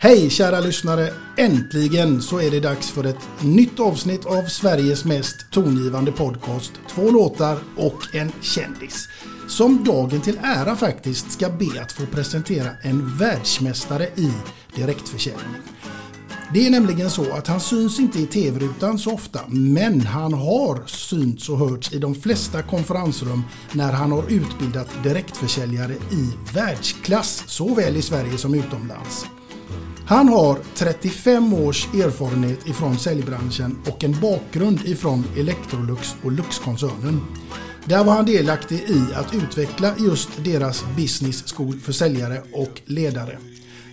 Hej kära lyssnare! Äntligen så är det dags för ett nytt avsnitt av Sveriges mest tongivande podcast. Två låtar och en kändis. Som dagen till ära faktiskt ska be att få presentera en världsmästare i direktförsäljning. Det är nämligen så att han syns inte i tv-rutan så ofta, men han har synts och hörts i de flesta konferensrum när han har utbildat direktförsäljare i världsklass, såväl i Sverige som utomlands. Han har 35 års erfarenhet ifrån säljbranschen och en bakgrund ifrån Electrolux och Lux-koncernen. Där var han delaktig i att utveckla just deras business school för säljare och ledare.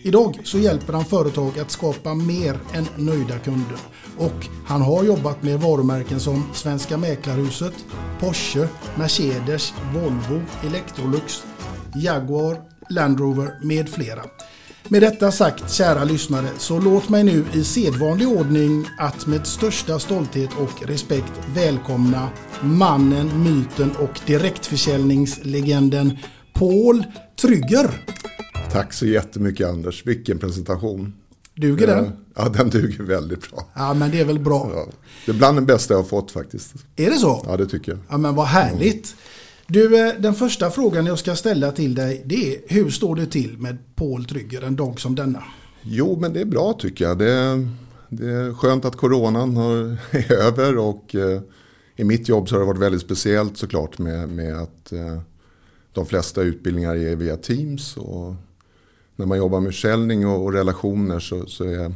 Idag så hjälper han företag att skapa mer än nöjda kunder. Och han har jobbat med varumärken som Svenska Mäklarhuset, Porsche, Mercedes, Volvo, Electrolux, Jaguar, Land Rover med flera. Med detta sagt, kära lyssnare, så låt mig nu i sedvanlig ordning att med största stolthet och respekt välkomna mannen, myten och direktförsäljningslegenden Paul Trygger. Tack så jättemycket Anders, vilken presentation. Duger den? Ja, den duger väldigt bra. Ja, men det är väl bra. Ja, det är bland den bästa jag har fått faktiskt. Är det så? Ja, det tycker jag. Ja, men vad härligt. Du, eh, den första frågan jag ska ställa till dig det är hur står det till med Paul Trygger en dag som denna? Jo, men det är bra tycker jag. Det är, det är skönt att coronan har, är över och eh, i mitt jobb så har det varit väldigt speciellt såklart med, med att eh, de flesta utbildningar är via Teams och när man jobbar med försäljning och, och relationer så, så är,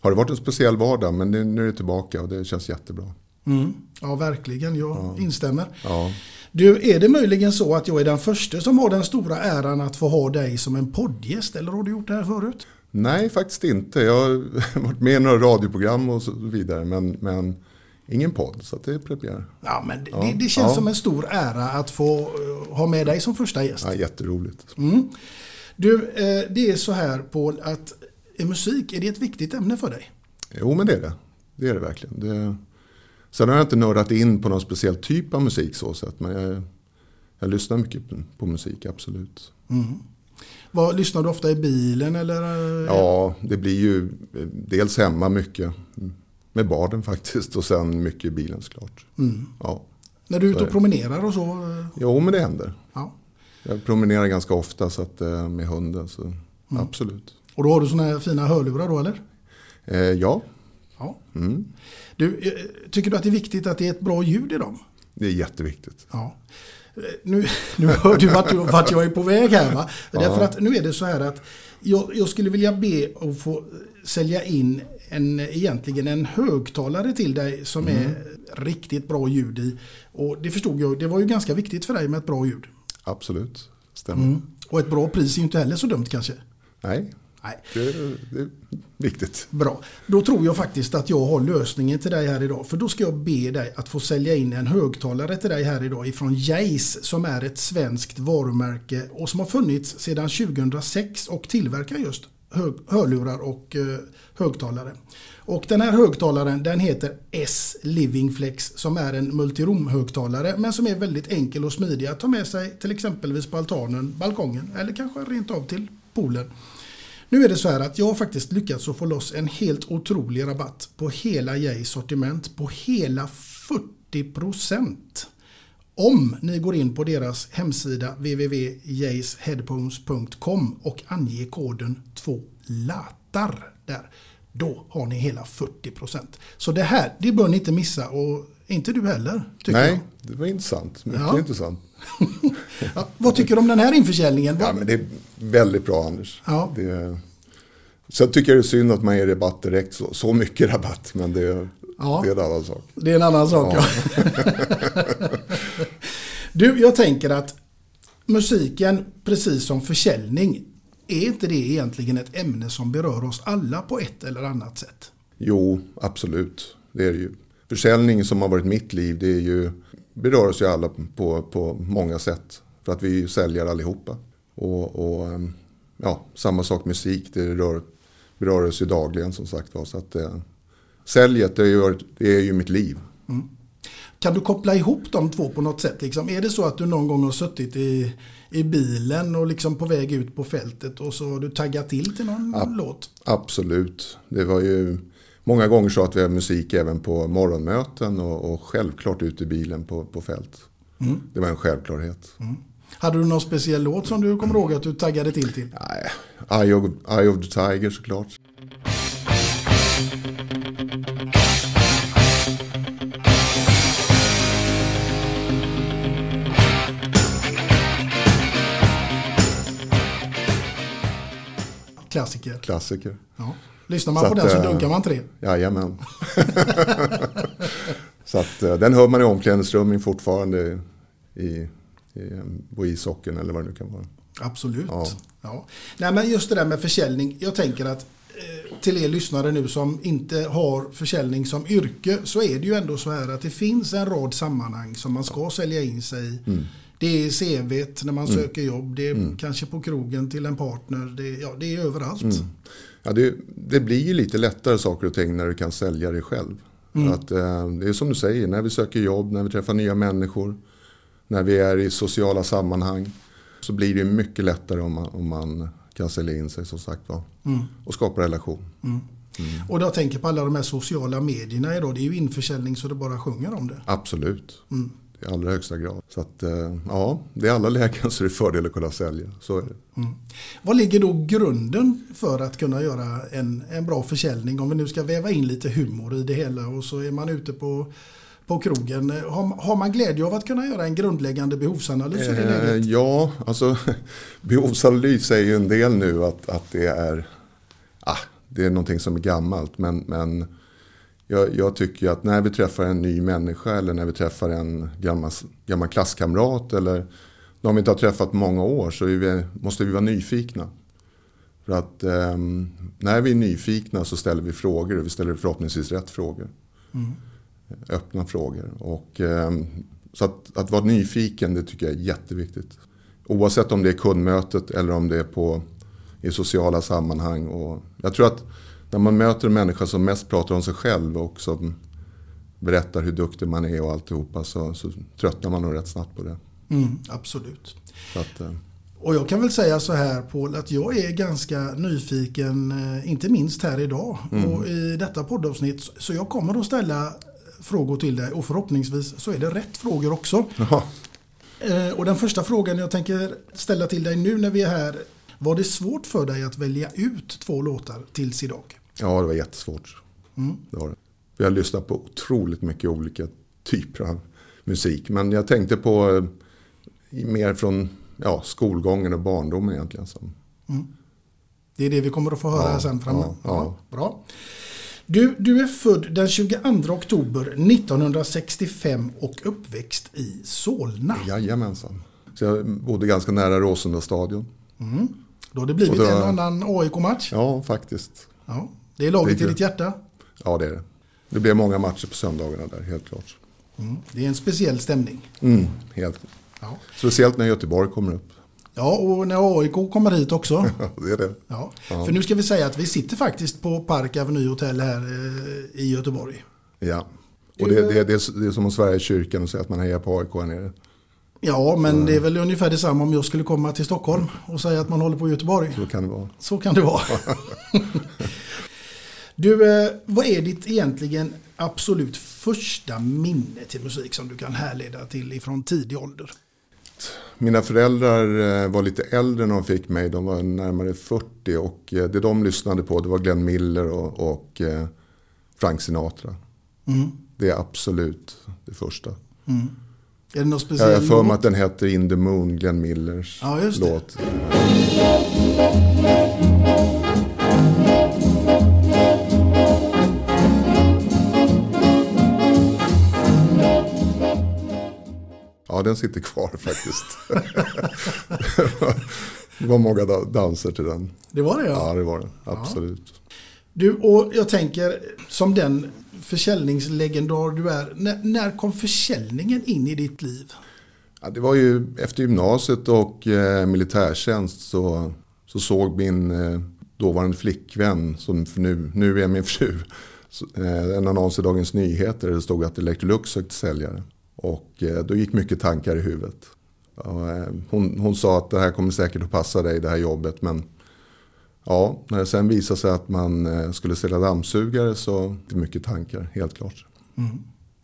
har det varit en speciell vardag men det, nu är det tillbaka och det känns jättebra. Mm. Ja, verkligen. Jag Ja. instämmer. Ja. Du, är det möjligen så att jag är den första som har den stora äran att få ha dig som en poddgäst eller har du gjort det här förut? Nej, faktiskt inte. Jag har varit med i några radioprogram och så vidare men, men ingen podd så det är premiär. Ja, men det, Ja. det, det känns Ja. som en stor ära att få eh, ha med dig som första gäst. Ja, jätteroligt. Mm. Du, eh, det är så här Paul att är musik, är det ett viktigt ämne för dig? Jo, men det är det. Det är det verkligen. Det... Sen har jag inte nördat in på någon speciell typ av musik så sett. Men jag, jag lyssnar mycket på, på musik, absolut. Vad, lyssnar du ofta i bilen eller? Ja, det blir ju dels hemma mycket. Med barnen faktiskt och sen mycket i bilen såklart. Mm. Ja. När du är ute och promenerar och så? Jo, men det händer. Ja. Jag promenerar ganska ofta så att, eh, med hunden. Så Mm. Absolut. Och då har du såna här fina hörlurar då eller? Eh, ja, Ja. mm. Du, eh, tycker du att det är viktigt att det är ett bra ljud i dem? det är jätteviktigt. Ja. Nu, nu hör du vart, vart jag är på väg här va? Därför att nu är det så här att jag, jag skulle vilja be att få sälja in en, egentligen en högtalare till dig som är riktigt bra ljud i. Och det förstod jag, det var ju ganska viktigt för dig med ett bra ljud. Absolut, stämmer. Mm. Och ett bra pris är ju inte heller så dumt kanske. Nej, Nej. det, det är viktigt. Bra. Då tror jag faktiskt att jag har lösningen till dig här idag. För då ska jag be dig att få sälja in en högtalare till dig här idag ifrån Jace som är ett svenskt varumärke och som har funnits sedan 2006 och tillverkar just hög, hörlurar och eh, högtalare. Och den här högtalaren den heter S Living Flex som är en multiroom-högtalare men som är väldigt enkel och smidig att ta med sig till exempelvis på altanen, balkongen eller kanske rent av till poolen. Nu är det så här att jag har faktiskt lyckats att få loss en helt otrolig rabatt på hela Jays sortiment på hela 40%. Om ni går in på deras hemsida www.jaysheadphones.com och anger koden 2 latar där. Då har ni hela 40%. Så det här, det bör ni inte missa och inte du heller. Nej, jag. det var intressant. Mycket Ja. intressant. Ja, vad tycker du om den här införsäljningen? Ja, men det väldigt bra Anders. Ja. Det, sen tycker jag det är synd att man ger rabatt direkt, så, så mycket rabatt. Men det, Ja. det är en annan sak. Det är en annan sak ja. du, jag tänker att musiken, precis som försäljning, är inte det egentligen ett ämne som berör oss alla på ett eller annat sätt? Jo, absolut. Det är det ju. Försäljning som har varit mitt liv, det är ju, berör oss ju alla på, på många sätt. För att vi säljer allihopa. Och, och ehm, ja, samma sak musik, det rör, berör oss ju dagligen som sagt var. Så att eh, säljet, det är, ju, det är ju mitt liv. Kan du koppla ihop de två på något sätt? Liksom? Är det så att du någon gång har suttit i, i bilen och liksom på väg ut på fältet och så har du taggat till till någon Ja. låt? Absolut. Det var ju många gånger så att vi har musik även på morgonmöten och, och självklart ute i bilen på, på fält. Det var en självklarhet. Hade du någon speciell låt som du kommer ihåg att du taggade till till? Nej, Eye of, Eye of the Tiger såklart. Klassiker. Klassiker. Ja. Lyssnar man Så på att, den så eh, dunkar man tre. Jajamän. så att eh, den hör man i omklädningsrummen fortfarande i, på ishockeyn eller vad det nu kan vara. Absolut. Ja. Ja. Nej, men just det där med försäljning. Jag tänker att eh, till er lyssnare nu som inte har försäljning som yrke så är det ju ändå så här att det finns en rad sammanhang som man ska sälja in sig i. Det är i CVt när man söker jobb, det är kanske på krogen till en partner, det, ja, det är överallt. Ja, det, det blir ju lite lättare saker och ting när du kan sälja dig själv. Att, eh, det är som du säger, när vi söker jobb, när vi träffar nya människor, när vi är i sociala sammanhang. Så blir det mycket lättare om man, om man kan sälja in sig som sagt var. Och skapa relation. Och jag tänker på alla de här sociala medierna idag, det är ju införsäljning så det bara sjunger om det. Absolut. I allra högsta grad. Så att, eh, ja, det är alla lägen så är det fördel att kunna sälja. Så är det. Vad ligger då grunden för att kunna göra en, en bra försäljning? Om vi nu ska väva in lite humor i det hela och så är man ute på, på krogen. Har, har man glädje av att kunna göra en grundläggande behovsanalys Eh, ja, alltså behovsanalys säger ju en del nu att, att det är ah, det är någonting som är gammalt. Men, men jag, jag tycker att när vi träffar en ny människa eller när vi träffar en gammal, gammal klasskamrat eller någon vi inte har träffat på många år så är vi, måste vi vara nyfikna. För att ehm, när vi är nyfikna så ställer vi frågor och vi ställer förhoppningsvis rätt frågor. Öppna frågor. Och, ehm, så att, att vara nyfiken det tycker jag är jätteviktigt. Oavsett om det är kundmötet eller om det är på, i sociala sammanhang. Och jag tror att när man möter en människa som mest pratar om sig själv och som berättar hur duktig man är och alltihopa så, så tröttnar man nog rätt snabbt på det. Mm, absolut. Att, eh, Och jag kan väl säga så här Paul att jag är ganska nyfiken, eh, inte minst här idag och i detta poddavsnitt. Så jag kommer att ställa frågor till dig och förhoppningsvis så är det rätt frågor också. ja, Eh, och den första frågan jag tänker ställa till dig nu när vi är här. Var det svårt för dig att välja ut två låtar tills idag? Ja, det var jättesvårt. Mm. Det var det. Vi har lyssnat på otroligt mycket olika typer av musik. Men jag tänkte på eh, mer från ja, skolgången och barndomen egentligen. Som, Det är det vi kommer att få höra Ja, sen framme. ja, ja. bra. Du, du är född den 22 oktober 1965 och uppväxt i Solna. jajamensan. Så jag bodde ganska nära Råsunda stadion. Då har det blivit då- en och annan AIK-match. Ja, faktiskt. Ja. Det är laget Det är i ditt hjärta. Ja, det är det. Det blev många matcher på söndagarna där, helt klart. Mm. Det är en speciell stämning. Mm, helt. Ja. Speciellt när Göteborg kommer upp. Ja, och när AIK kommer hit också. Ja, det är det. Ja. För nu ska vi säga att vi sitter faktiskt på Park Avenue Hotel här eh, i Göteborg. Ja. Och det, det, det, är, det är som att svära i kyrkan och säga att man hejar på AIK här nere. Ja, men det är väl ungefär detsamma om jag skulle komma till Stockholm och säga att man håller på Göteborg. Så kan det vara. Så kan det vara. du, eh, vad är ditt egentligen absolut första minne till musik som du kan härleda till ifrån tidig ålder? Mina föräldrar eh, var lite äldre när de fick mig. De var närmare 40 och eh, det de lyssnade på det var Glenn Miller och, och eh, Frank Sinatra. Mm. Det är absolut det första. Är det något Jag speciellt? har för mig att den heter In the Moon, Glenn Millers Ja, låt. Ja, den sitter kvar faktiskt. det var många da- danser till den. Det var det Ja, ja. det var det. Absolut. Du, och jag tänker som den försäljningslegendar du är. När, när kom försäljningen in i ditt liv? Ja, det var ju efter gymnasiet och eh, militärtjänst så, så såg min eh, dåvarande flickvän, som nu, nu är min fru, eh, en annons i Dagens Nyheter där det stod att Electrolux sökte säljare. Och eh, då gick mycket tankar i huvudet. Eh, hon, hon sa att det här kommer säkert att passa dig, det här jobbet. Men ja, när det sen visade sig att man eh, skulle sälja dammsugare så det mycket tankar, helt klart.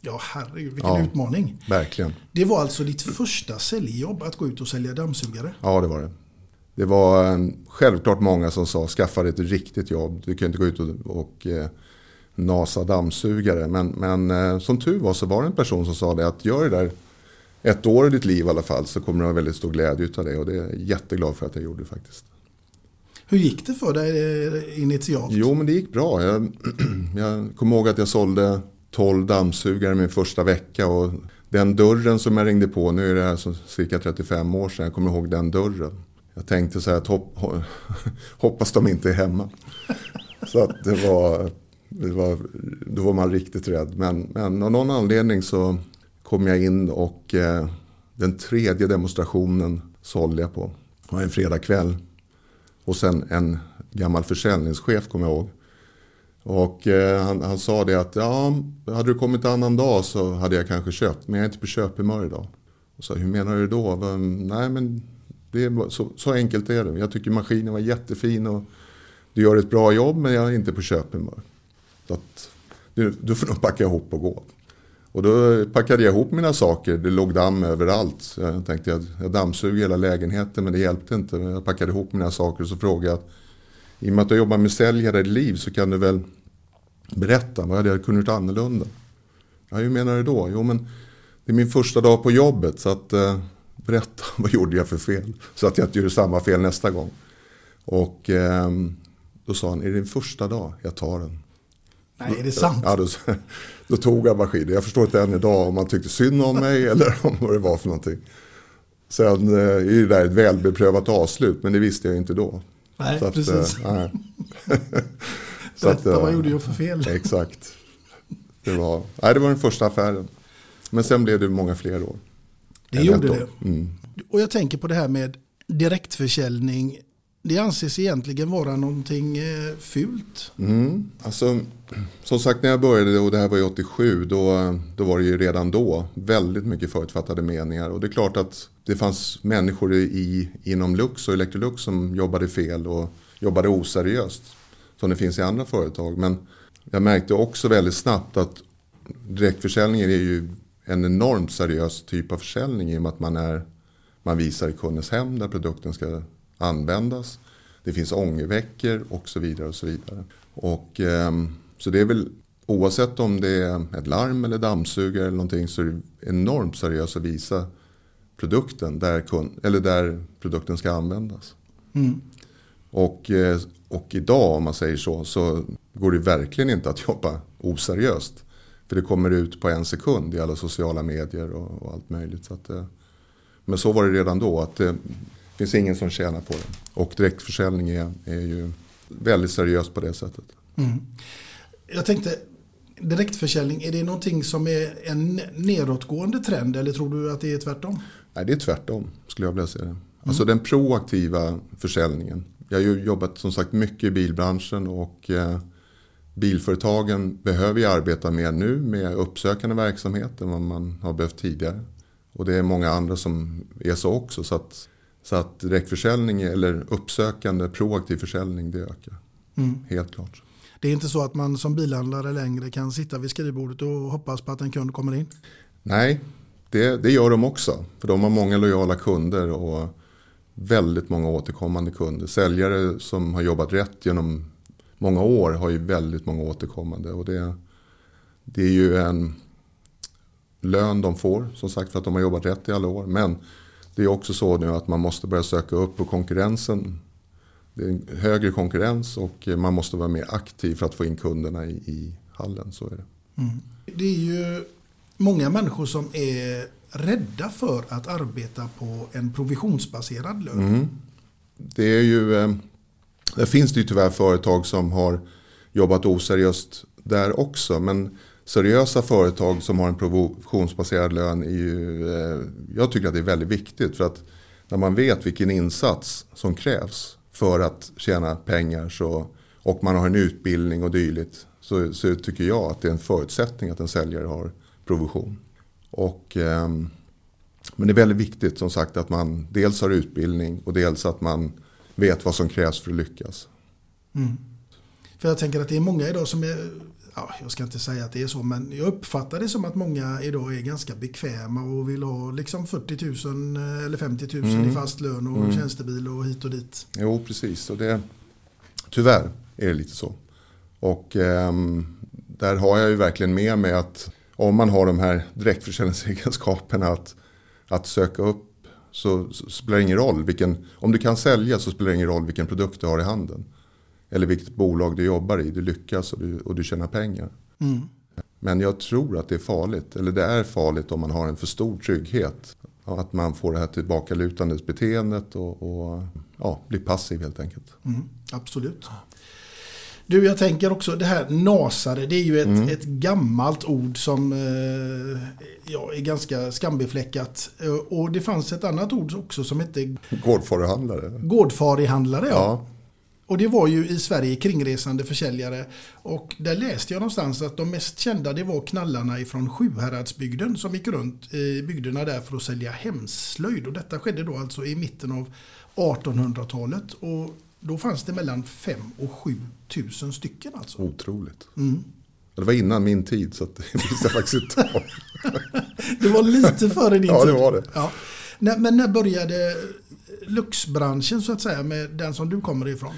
Ja, herregud, vilken Ja. utmaning. Verkligen. Det var alltså ditt första säljjobb att gå ut och sälja dammsugare? Ja, det var det. Det var självklart många som sa skaffa dig ett riktigt jobb. Du kan inte gå ut och, och eh, nasa dammsugare. Men, men eh, som tur var så var det en person som sa det att gör det där ett år i ditt liv i alla fall så kommer du ha väldigt stor glädje utav det. Och det är jag jätteglad för att jag gjorde faktiskt. Hur gick det för dig eh, initialt? Jo, men det gick bra. Jag, jag kommer ihåg att jag sålde 12 dammsugare min första vecka. Och den dörren som jag ringde på, nu är det här cirka 35 år sedan, jag kommer ihåg den dörren. Jag tänkte så här att hopp, ho- hoppas de inte är hemma. Så att det var, var, då var man riktigt rädd. Men, men av någon anledning så kom jag in och eh, den tredje demonstrationen sålde jag på. Det var en fredagkväll. Och sen en gammal försäljningschef kommer jag ihåg. Och eh, han, han sa det att ja, hade du kommit en annan dag så hade jag kanske köpt. Men jag är inte på köphumör idag. Och sa hur menar du då? Nej men det är, så, så enkelt är det. Jag tycker maskinen var jättefin och du gör ett bra jobb men jag är inte på köphumör. Att, du, du får nog packa ihop och gå. Och då packade jag ihop mina saker. Det låg damm överallt. Så jag tänkte jag, jag dammsuger hela lägenheten men det hjälpte inte. Jag packade ihop mina saker och så frågade jag. I och med att du jobbar med säljare i liv så kan du väl berätta. Vad hade jag kunnat gjort annorlunda? Ja, hur menar du då? Jo men det är min första dag på jobbet. Så att eh, berätta vad gjorde jag för fel. Så att jag inte gör samma fel nästa gång. Och eh, då sa han, är det din första dag? Jag tar den. Nej, är det sant? Ja, då, då tog jag maskinen. Jag förstår inte än idag om man tyckte synd om mig eller om vad det var för någonting. Sen eh, är det där ett välbeprövat avslut, men det visste jag inte då. Nej, Så att, precis. eh, nej. Så Berätta, eh, vad gjorde jag för fel? Exakt. Det var, nej, det var den första affären. Men sen blev det många fler år. Det gjorde det. Mm. Och jag tänker på det här med direktförsäljning. Det anses egentligen vara någonting eh, fult. Mm. Alltså, som sagt när jag började och det här var ju 87 då, då var det ju redan då väldigt mycket förutfattade meningar. Och det är klart att det fanns människor i, inom Lux och Electrolux som jobbade fel och jobbade oseriöst. Som det finns i andra företag. Men jag märkte också väldigt snabbt att direktförsäljningen är ju en enormt seriös typ av försäljning i och med att man, är, man visar i kundens hem där produkten ska användas. Det finns ångerveckor och så vidare. och Så vidare. Och, eh, så det är väl oavsett om det är ett larm eller dammsugare eller någonting så är det enormt seriöst att visa produkten där, kund, eller där produkten ska användas. Mm. Och, eh, och idag om man säger så så går det verkligen inte att jobba oseriöst. För det kommer ut på en sekund i alla sociala medier och, och allt möjligt. Så att, eh, men så var det redan då. att Det finns ingen som tjänar på det. Och direktförsäljning är, är ju väldigt seriöst på det sättet. Mm. Jag tänkte, direktförsäljning, är det någonting som är en nedåtgående trend eller tror du att det är tvärtom? Nej, det är tvärtom skulle jag vilja säga. Mm. Alltså den proaktiva försäljningen. Jag har ju jobbat som sagt mycket i bilbranschen och eh, bilföretagen behöver ju arbeta mer nu med uppsökande verksamhet än vad man har behövt tidigare. Och det är många andra som är så också. Så att, så att direktförsäljning eller uppsökande proaktiv försäljning det ökar. Mm. Helt klart. Det är inte så att man som bilhandlare längre kan sitta vid skrivbordet och hoppas på att en kund kommer in? Nej, det, det gör de också. För de har många lojala kunder och väldigt många återkommande kunder. Säljare som har jobbat rätt genom många år har ju väldigt många återkommande. Och det, det är ju en lön de får som sagt för att de har jobbat rätt i alla år. Men det är också så nu att man måste börja söka upp på konkurrensen. Det är en högre konkurrens och man måste vara mer aktiv för att få in kunderna i, i hallen. Så är det. Mm. Det är ju många människor som är rädda för att arbeta på en provisionsbaserad lön. Mm. Det är ju, eh, det finns det ju tyvärr företag som har jobbat oseriöst där också. Men seriösa företag som har en provisionsbaserad lön är ju, eh, jag tycker att det är väldigt viktigt. För att när man vet vilken insats som krävs för att tjäna pengar så, och man har en utbildning och dylikt. Så, så tycker jag att det är en förutsättning att en säljare har provision. Och, eh, men det är väldigt viktigt som sagt att man dels har utbildning och dels att man vet vad som krävs för att lyckas. Mm. För jag tänker att det är många idag som är, ja, jag ska inte säga att det är så, men jag uppfattar det som att många idag är ganska bekväma och vill ha liksom 40 000 eller 50 000 mm. i fast lön och mm. tjänstebil och hit och dit. Jo, precis. Och det, tyvärr är det lite så. Och eh, där har jag ju verkligen med mig att om man har de här direktförsäljningsegenskaperna att, att söka upp så, så, spelar det ingen roll. Vilken, om du kan sälja så spelar det ingen roll vilken produkt du har i handen. Eller vilket bolag du jobbar i. Du lyckas och du, och du tjänar pengar. Mm. Men jag tror att det är farligt. Eller det är farligt om man har en för stor trygghet. Att man får det här tillbakalutandes beteendet och, och ja, blir passiv helt enkelt. Mm, absolut. Du, jag tänker också det här nasare, det är ju ett, mm. ett gammalt ord som eh, ja, är ganska skambefläckat. Eh, och det fanns ett annat ord också som hette Gårdfarihandlare. Gårdfarihandlare, ja. ja. Och det var ju i Sverige kringresande försäljare. Och där läste jag någonstans att de mest kända det var knallarna ifrån Sjuhäradsbygden som gick runt i bygderna där för att sälja hemslöjd. Och detta skedde då alltså i mitten av 1800-talet. Och då fanns det mellan 5 och 7 tusen stycken alltså. Otroligt. Mm. Det var innan min tid så det visste jag faktiskt inte Det var lite före din tid. Ja, det var det. Ja. Men när började luxbranschen så att säga med den som du kommer ifrån?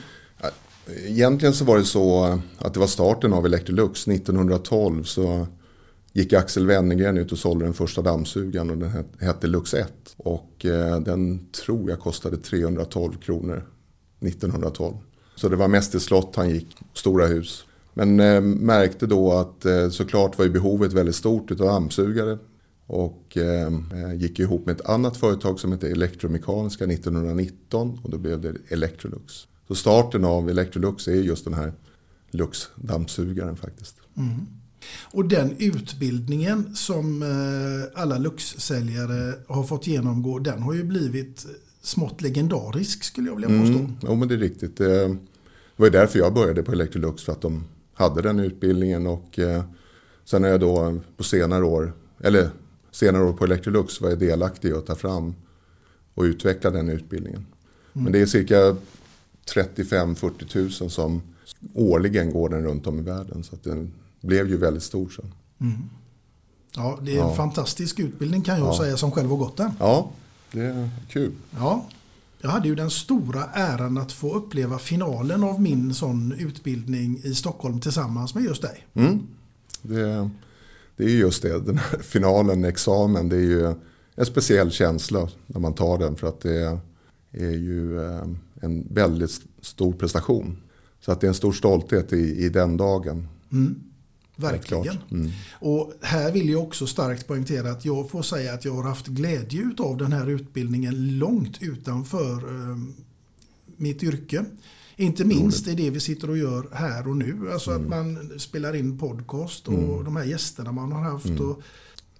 Egentligen så var det så att det var starten av Electrolux. 1912 så gick Axel Wennergren ut och sålde den första dammsugaren och den hette Lux 1. Och eh, den tror jag kostade 312 kronor 1912. Så det var mest i slott han gick, stora hus. Men eh, märkte då att eh, såklart var ju behovet väldigt stort av dammsugare. Och eh, gick ihop med ett annat företag som hette Elektromekaniska 1919 och då blev det Electrolux. Så starten av Electrolux är just den här Lux-dammsugaren faktiskt. Mm. Och den utbildningen som eh, alla Lux-säljare har fått genomgå, den har ju blivit smått legendarisk skulle jag vilja påstå. Mm, jo men det är riktigt. Det var ju därför jag började på Electrolux för att de hade den utbildningen och eh, sen har jag då på senare år, eller senare år på Electrolux var jag delaktig i att ta fram och utveckla den utbildningen. Mm. Men det är cirka 35-40 tusen som årligen går den runt om i världen så att den blev ju väldigt stor sen. Mm. Ja, det är en Ja. fantastisk utbildning kan jag Ja. säga som själv har gått den. Ja, det är kul. Ja. Jag hade ju den stora äran att få uppleva finalen av min sån utbildning i Stockholm tillsammans med just dig. Mm. Det, det är ju just det, den här finalen, examen, det är ju en speciell känsla när man tar den för att det är ju eh, en väldigt stor prestation. Så att det är en stor stolthet i, i den dagen. Klart. Verkligen. Mm. Och här vill jag också starkt poängtera att jag får säga att jag har haft glädje av den här utbildningen långt utanför eh, mitt yrke. Inte minst i det vi sitter och gör här och nu. Alltså Mm. att man spelar in podcast och de här gästerna man har haft. Mm. Och,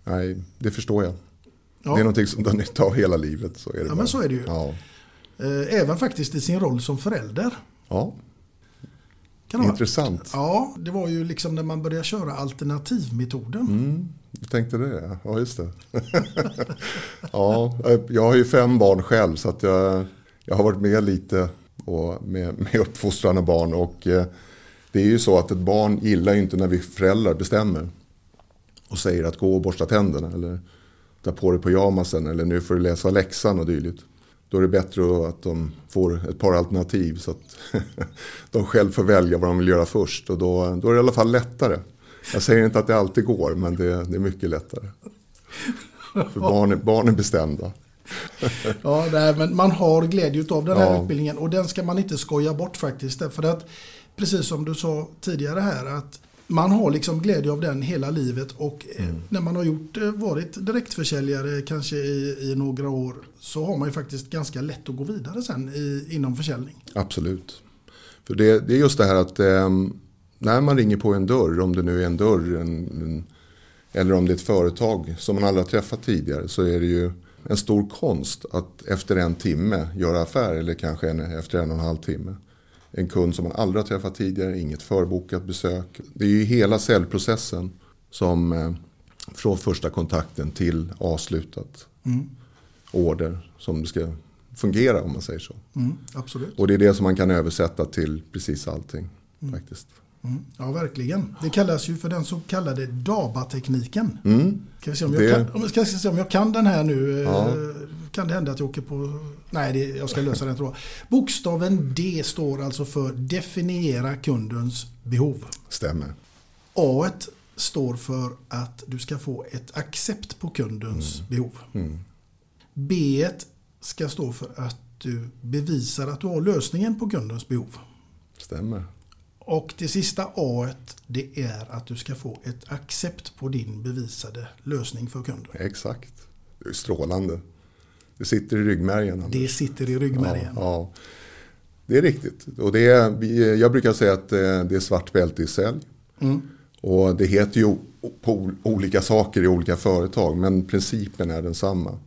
Nej, det förstår jag. ja, Det är någonting som du har nytta av hela livet. Så är det Ja, bara. men så är det ju. Ja, eh, även faktiskt i sin roll som förälder. ja. Intressant. Ja, det var ju liksom när man började köra alternativmetoden. Mm, du tänkte det? Ja, just det. ja, jag har ju fem barn själv så att jag, jag har varit med lite och med, med uppfostran av barn. Och eh, det är ju så att ett barn gillar ju inte när vi föräldrar bestämmer och säger att gå och borsta tänderna eller ta på dig pyjamasen eller nu får du läsa läxan och dylikt. Då är det bättre att de får ett par alternativ så att de själv får välja vad de vill göra först. Och då, då är det i alla fall lättare. Jag säger inte att det alltid går, men det, det är mycket lättare. För barn, är- barn är bestämda. Ja, nej, men man har glädje av den här Ja. utbildningen och den ska man inte skoja bort faktiskt. Därför att, precis som du sa tidigare här, att man har liksom glädje av den hela livet och eh, Mm. när man har gjort, eh, varit direktförsäljare kanske i, i några år så har man ju faktiskt ganska lätt att gå vidare sen i, inom försäljning. Absolut. För det, det är just det här att eh, när man ringer på en dörr, om det nu är en dörr en, en, eller om det är ett företag som man aldrig har träffat tidigare så är det ju en stor konst att efter en timme göra affär eller kanske en, efter en och en halv timme. En kund som man aldrig har träffat tidigare, inget förbokat besök. Det är ju hela säljprocessen som eh, från första kontakten till avslutat order som det ska fungera om man säger så. Mm, absolut. Och det är det som man kan översätta till precis allting faktiskt. Mm, ja, verkligen. Det kallas ju för den så kallade DABA-tekniken. Mm. Ska vi se om jag, kan, om, ska vi se om jag kan den här nu. eh, Ja. Kan det hända att jag åker på... Nej, det, jag ska lösa den tror jag. Bokstaven D står alltså för definiera kundens behov. Stämmer. A står för att du ska få ett accept på kundens behov. Mm. B ska stå för att du bevisar att du har lösningen på kundens behov. Stämmer. Och det sista A det är att du ska få ett accept på din bevisade lösning för kunden. Exakt. Det är strålande. Det sitter i ryggmärgen. Anders. Det sitter i ryggmärgen. Ja, ja. Det är riktigt. Och det är, jag brukar säga att eh, det är svart bälte i sälj. Mm. Och det heter ju på ol- olika saker i olika företag. Men principen är densamma.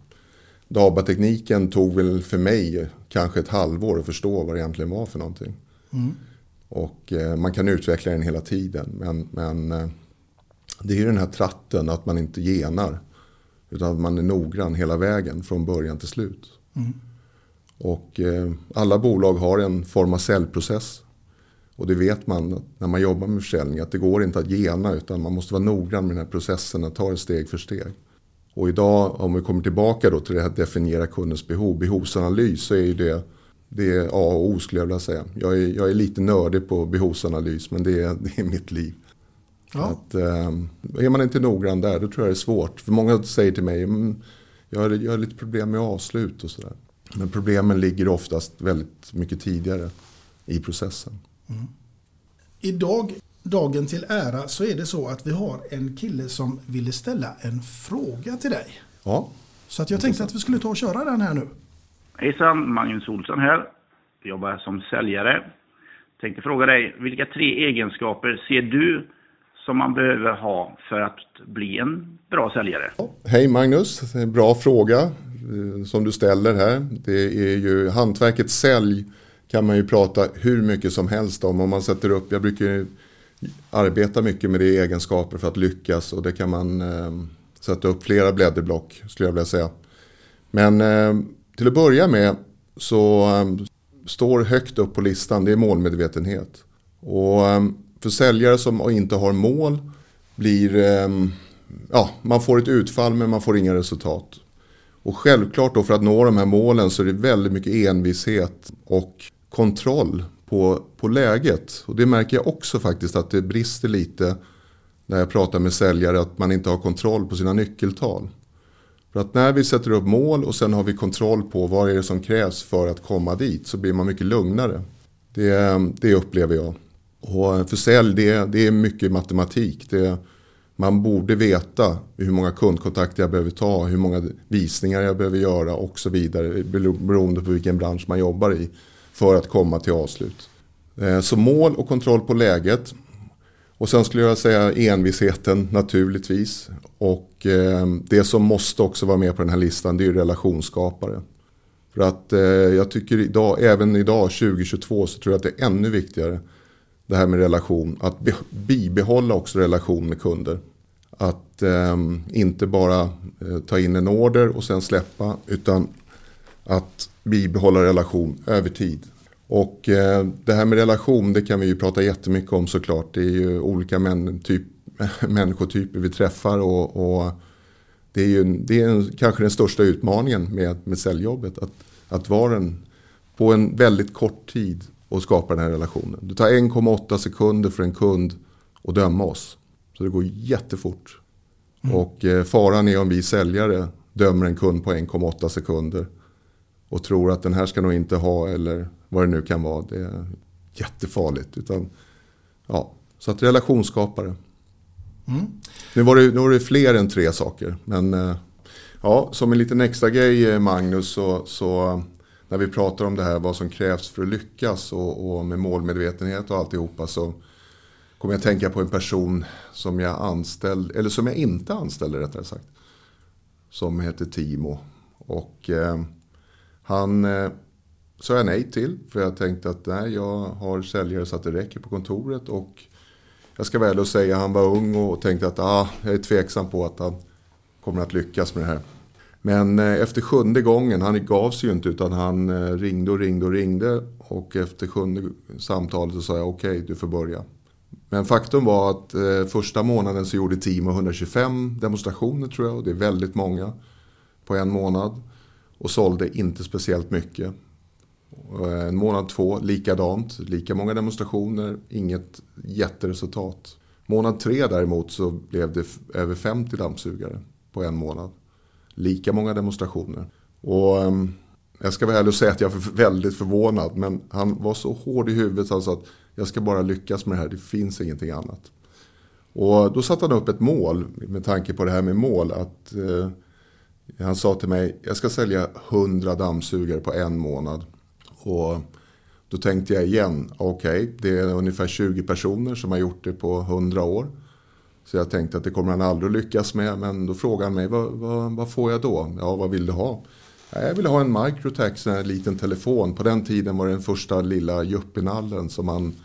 DABA-tekniken tog väl för mig kanske ett halvår att förstå vad det egentligen var för någonting. Och eh, man kan utveckla den hela tiden. Men, men eh, det är ju den här tratten att man inte genar. Utan att man är noggrann hela vägen från början till slut. Och eh, alla bolag har en form av säljprocess. Och det vet man när man jobbar med försäljning att det går inte att gena utan man måste vara noggrann med den här processen och ta det steg för steg. Och idag om vi kommer tillbaka då till det här att definiera kundens behov, behovsanalys så är ju det, det är A och O skulle jag vilja säga. Jag är, jag är lite nördig på behovsanalys men det är, det är mitt liv. Ja. Att, eh, är man inte noggrann där då tror jag det är svårt. För många säger till mig "Mm, jag har, jag har lite problem med avslut och sådär. Men problemen ligger oftast väldigt mycket tidigare i processen. Idag, dagen till ära, så är det så att vi har en kille som ville ställa en fråga till dig. Ja, Så att jag tänkte att vi skulle ta och köra den här nu. Hejsan, Magnus Olsson här. Jobbar som säljare. Tänkte fråga dig, vilka tre egenskaper ser du som man behöver ha för att bli en bra säljare? Hej Magnus, bra fråga eh, som du ställer här. Det är ju hantverket sälj kan man ju prata hur mycket som helst om. Om man sätter upp, jag brukar arbeta mycket med det i egenskaper för att lyckas och det kan man eh, sätta upp flera blädderblock skulle jag vilja säga. Men eh, till att börja med så ehm, står högt upp på listan, det är målmedvetenhet. Och ehm, för säljare som inte har mål blir eh, ja, man får ett utfall men man får inga resultat. Och självklart då för att nå de här målen så är det väldigt mycket envishet och kontroll på, på läget. Och det märker jag också faktiskt att det brister lite när jag pratar med säljare att man inte har kontroll på sina nyckeltal. För att när vi sätter upp mål och sen har vi kontroll på vad är det som krävs för att komma dit så blir man mycket lugnare. Det, det upplever jag. Och för sälj det, det är mycket matematik. Det, man borde veta hur många kundkontakter jag behöver ta, hur många visningar jag behöver göra och så vidare. Beroende på vilken bransch man jobbar i för att komma till avslut. Eh, så mål och kontroll på läget. Och sen skulle jag säga envisheten naturligtvis. Och eh, det som måste också vara med på den här listan det är relationsskapare. För att eh, jag tycker idag, även idag 2022 så tror jag att det är ännu viktigare det här med relation. Att bibehålla också relation med kunder. Att eh, inte bara eh, ta in en order och sen släppa. Utan att bibehålla relation över tid. Och eh, det här med relation det kan vi ju prata jättemycket om såklart. Det är ju olika män, typ, människotyper vi träffar. Och, och det är ju det är en, kanske den största utmaningen med, med säljjobbet. Att, att vara en, på en väldigt kort tid och skapa den här relationen. Det tar 1,8 sekunder för en kund att döma oss. Så det går jättefort. Mm. Och eh, faran är om vi säljare dömer en kund på 1,8 sekunder. Och tror att den här ska nog inte ha eller vad det nu kan vara. Det är jättefarligt. Utan, ja, så att relationsskapare. Mm. Nu, var det, nu var det fler än tre saker. Men eh, ja, som en liten extra grej eh, Magnus så, så när vi pratar om det här vad som krävs för att lyckas och, och med målmedvetenhet och alltihopa så kommer jag tänka på en person som jag anställde, eller som jag inte anställde rättare sagt. Som heter Timo. Och eh, han eh, sa jag nej till. För jag tänkte att nej, jag har säljare så att det räcker på kontoret. Och jag ska väl och säga han var ung och tänkte att ah, jag är tveksam på att han kommer att lyckas med det här. Men eh, efter sjunde gången, han gav sig ju inte utan han eh, ringde och ringde och ringde. Och efter sjunde samtalet så sa jag okej, okay, du får börja. Men faktum var att eh, första månaden så gjorde Timo 125 demonstrationer tror jag. Och det är väldigt många på en månad. Och sålde inte speciellt mycket. Eh, en månad två, likadant. Lika många demonstrationer, inget jätteresultat. Månad tre däremot så blev det över 50 dammsugare på en månad. Lika många demonstrationer. Och ehm, jag ska vara ärlig och säga att jag är väldigt förvånad. Men han var så hård i huvudet. Han sa att jag ska bara lyckas med det här. Det finns ingenting annat. Och då satte han upp ett mål med tanke på det här med mål. Att eh, Han sa till mig, jag ska sälja 100 dammsugare på en månad. Och då tänkte jag igen, okej, okay, det är ungefär 20 personer som har gjort det på 100 år. Så jag tänkte att det kommer han aldrig lyckas med. Men då frågade han mig, vad, vad, vad får jag då? Ja, vad vill du ha? Jag ville ha en Microtax, en liten telefon. På den tiden var det den första lilla juppinallen som man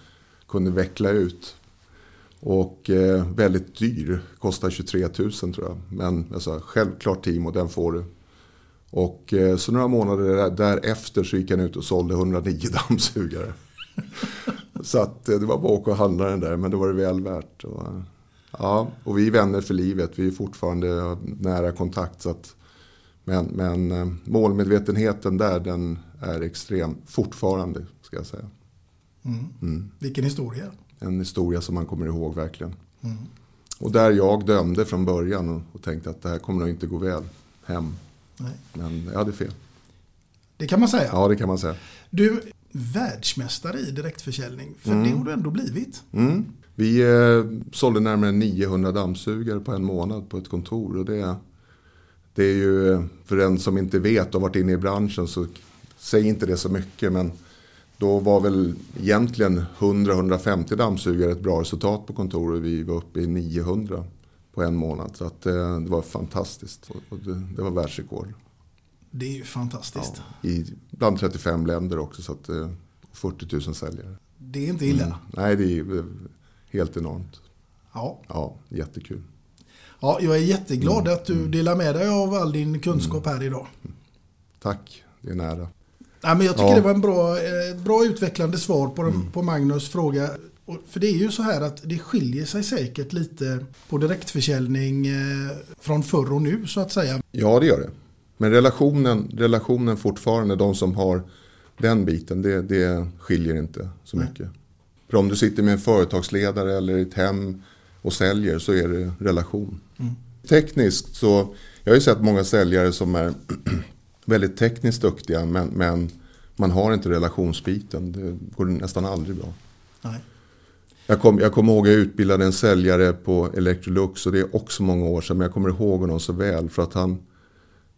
kunde veckla ut. Och eh, väldigt dyr, kostar 23 000 tror jag. Men jag sa, självklart Timo, den får du. Och eh, så några månader därefter så gick han ut och sålde 109 dammsugare. så att eh, det var bara att åka och handla den där, men det var det väl värt. Och, ja, och vi är vänner för livet, vi är fortfarande nära kontakt. Så att, men, men eh, målmedvetenheten där, den är extrem fortfarande, ska jag säga. Mm. Mm. Vilken historia. En historia som man kommer ihåg verkligen. Mm. Och där jag dömde från början och, och tänkte att det här kommer nog inte gå väl hem. Nej. Men jag hade fel. Det kan man säga. Ja, det kan man säga. Du, världsmästare i direktförsäljning. För mm. det har du ändå blivit. Mm. Vi eh, sålde närmare 900 dammsugare på en månad på ett kontor. Och det, det är ju, för den som inte vet och varit inne i branschen så säger inte det så mycket. Men då var väl egentligen 100-150 dammsugare ett bra resultat på kontoret. Vi var uppe i 900 på en månad. Så att, eh, det var fantastiskt. Och det, det var världsrekord. Det är ju fantastiskt. Ja, i, bland 35 länder också. Så att, 40 eh, 000 säljare. Det är inte illa. Mm. Nej, det är eh, helt enormt. Ja. Ja, jättekul. Ja, jag är jätteglad mm. att du mm. delar med dig av all din kunskap mm. här idag. Tack, det är nära. Ja, men jag tycker ja. det var en bra, bra utvecklande svar på, mm. på Magnus fråga. Och för det är ju så här att det skiljer sig säkert lite på direktförsäljning eh, från förr och nu så att säga. Ja, det gör det. Men relationen, relationen fortfarande, de som har den biten, det, det skiljer inte så Nej. mycket. För om du sitter med en företagsledare eller ett hem och säljer så är det relation. Tekniskt så, jag har ju sett många säljare som är väldigt tekniskt duktiga men, men man har inte relationsbiten. Det går nästan aldrig bra. Nej. Jag kommer jag kommer ihåg att jag utbildade en säljare på Electrolux och det är också många år sedan. Men jag kommer ihåg honom så väl för att han,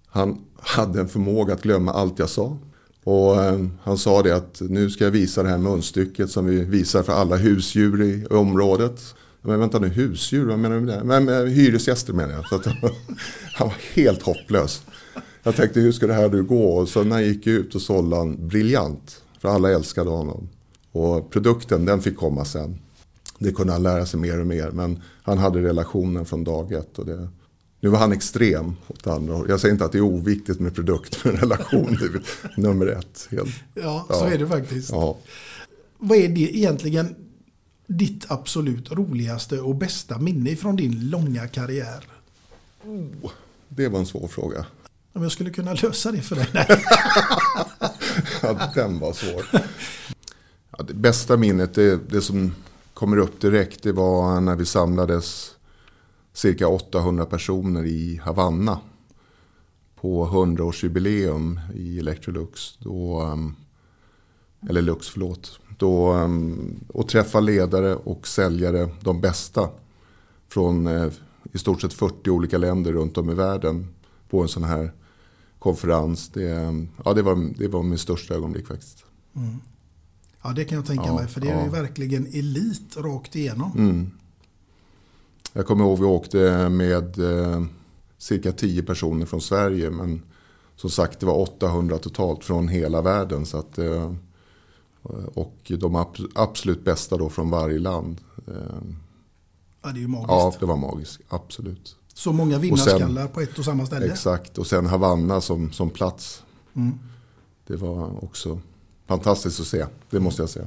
han hade en förmåga att glömma allt jag sa. Och eh, han sa det att nu ska jag visa det här munstycket som vi visar för alla husdjur i området. Men vänta nu, husdjur, vad menar du med det? Men, men, hyresgäster menar jag. Så att, han var helt hopplös. Jag tänkte hur ska det här nu gå? Och så när han gick ut och sålde han briljant. För alla älskade honom. Och produkten den fick komma sen. Det kunde han lära sig mer och mer. Men han hade relationen från dag ett. Och det, nu var han extrem åt andra. Jag säger inte att det är oviktigt med produkt, men relation är nummer ett. Helt. Ja, så Ja. är det faktiskt. Ja. Vad är det egentligen ditt absolut roligaste och bästa minne från din långa karriär? Det var en svår fråga. Om jag skulle kunna lösa det för dig? Nej. Ja, den var svår. Ja, det bästa minnet, det, det som kommer upp direkt, det var när vi samlades cirka 800 personer i Havanna. På 100-årsjubileum i Electrolux. Då, ehm, eller Lux, förlåt. Då, ehm, och träffa ledare och säljare, de bästa. Från eh, i stort sett 40 olika länder runt om i världen. På en sån här konferens. Det, ehm, ja, det, var, det var min största ögonblick faktiskt. Mm. Ja, det kan jag tänka Ja, mig. För det är ju verkligen elit rakt igenom. Mm. Jag kommer ihåg vi åkte med eh, cirka 10 personer från Sverige. Men som sagt det var 800 totalt från hela världen. Så att, eh, och de ab- absolut bästa då från varje land. Eh, Ja, det är ju magiskt. ja, det var magiskt. Absolut. Så många vinnarskallar på ett och samma ställe. Exakt. Och sen Havanna som, som plats. Mm. Det var också fantastiskt att se. Det måste jag säga.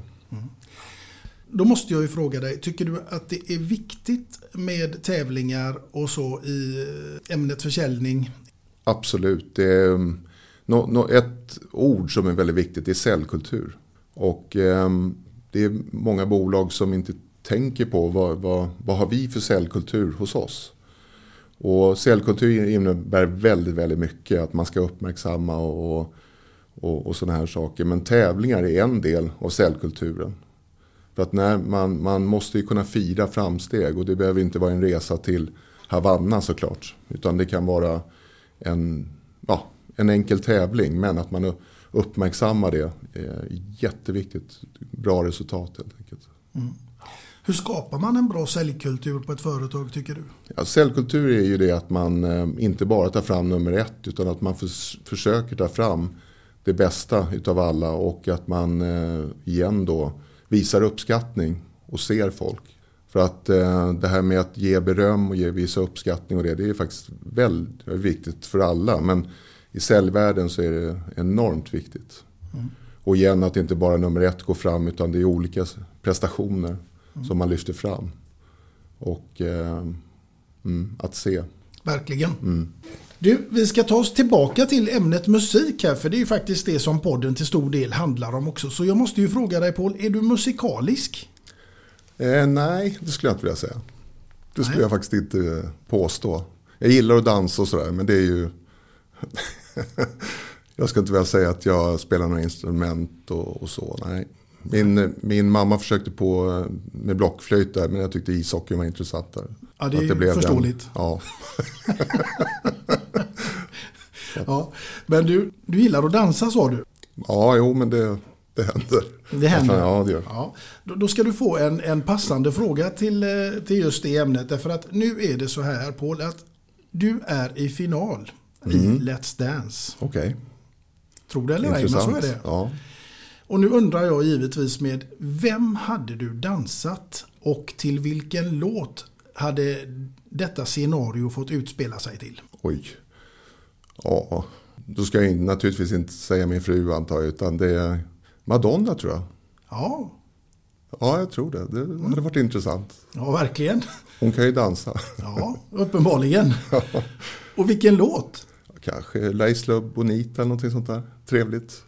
Då måste jag ju fråga dig, tycker du att det är viktigt med tävlingar och så i ämnet försäljning? Absolut. Det är, um, nå, nå, ett ord som är väldigt viktigt är säljkultur. Och ehm, det är många bolag som inte tänker på vad, vad, vad har vi för säljkultur hos oss. Och säljkultur innebär väldigt, väldigt mycket. Att man ska uppmärksamma och, och, och sådana här saker. Men tävlingar är en del av säljkulturen. För att när man, man måste ju kunna fira framsteg och det behöver inte vara en resa till Havanna såklart. Utan det kan vara en, ja, en enkel tävling men att man uppmärksammar det är jätteviktigt. Bra resultat helt enkelt. Hur skapar man en bra säljkultur på ett företag tycker du? Ja, säljkultur är ju det att man eh, inte bara tar fram nummer ett utan att man förs- försöker ta fram det bästa utav alla och att man eh, igen då visar uppskattning och ser folk. För att eh, det här med att ge beröm och ge, visa uppskattning och det, det är faktiskt väldigt viktigt för alla. Men i säljvärlden så är det enormt viktigt. Och igen att inte bara nummer ett går fram utan det är olika prestationer som man lyfter fram. Och eh, mm, att se. Verkligen. Du, vi ska ta oss tillbaka till ämnet musik här, för det är ju faktiskt det som podden till stor del handlar om också. Så jag måste ju fråga dig Paul, är du musikalisk? Eh, nej, det skulle jag inte vilja säga. Det skulle Nej. jag faktiskt inte eh, påstå. Jag gillar att dansa och sådär, men det är ju... jag ska inte vilja säga att jag spelar några instrument och, och så, nej. Min, min mamma försökte på eh, med blockflöjt där, men jag tyckte ishockey var intressantare. Ja, det är ju blev den- förståeligt. ja, Ja, men du, du gillar att dansa sa du. ja, jo, men det, det händer. Det händer. Ja, det gör det. Ja, då, då ska du få en, en passande fråga till, eh, till just det ämnet. Därför att nu är det så här Paul, att du är i final i Let's Dance. Okej, Tror det eller ej, men så är det. Ja. Och nu undrar jag givetvis med, vem hade du dansat och till vilken låt hade detta scenario fått utspela sig till? Oj. Ja, då ska jag naturligtvis inte säga min fru antar jag, utan det är Madonna tror jag. Ja, Ja, jag tror det. Det hade varit intressant. Ja, verkligen. Hon kan ju dansa. Ja, uppenbarligen. Och vilken låt? Kanske La Isla Bonita eller någonting sånt där. Trevligt.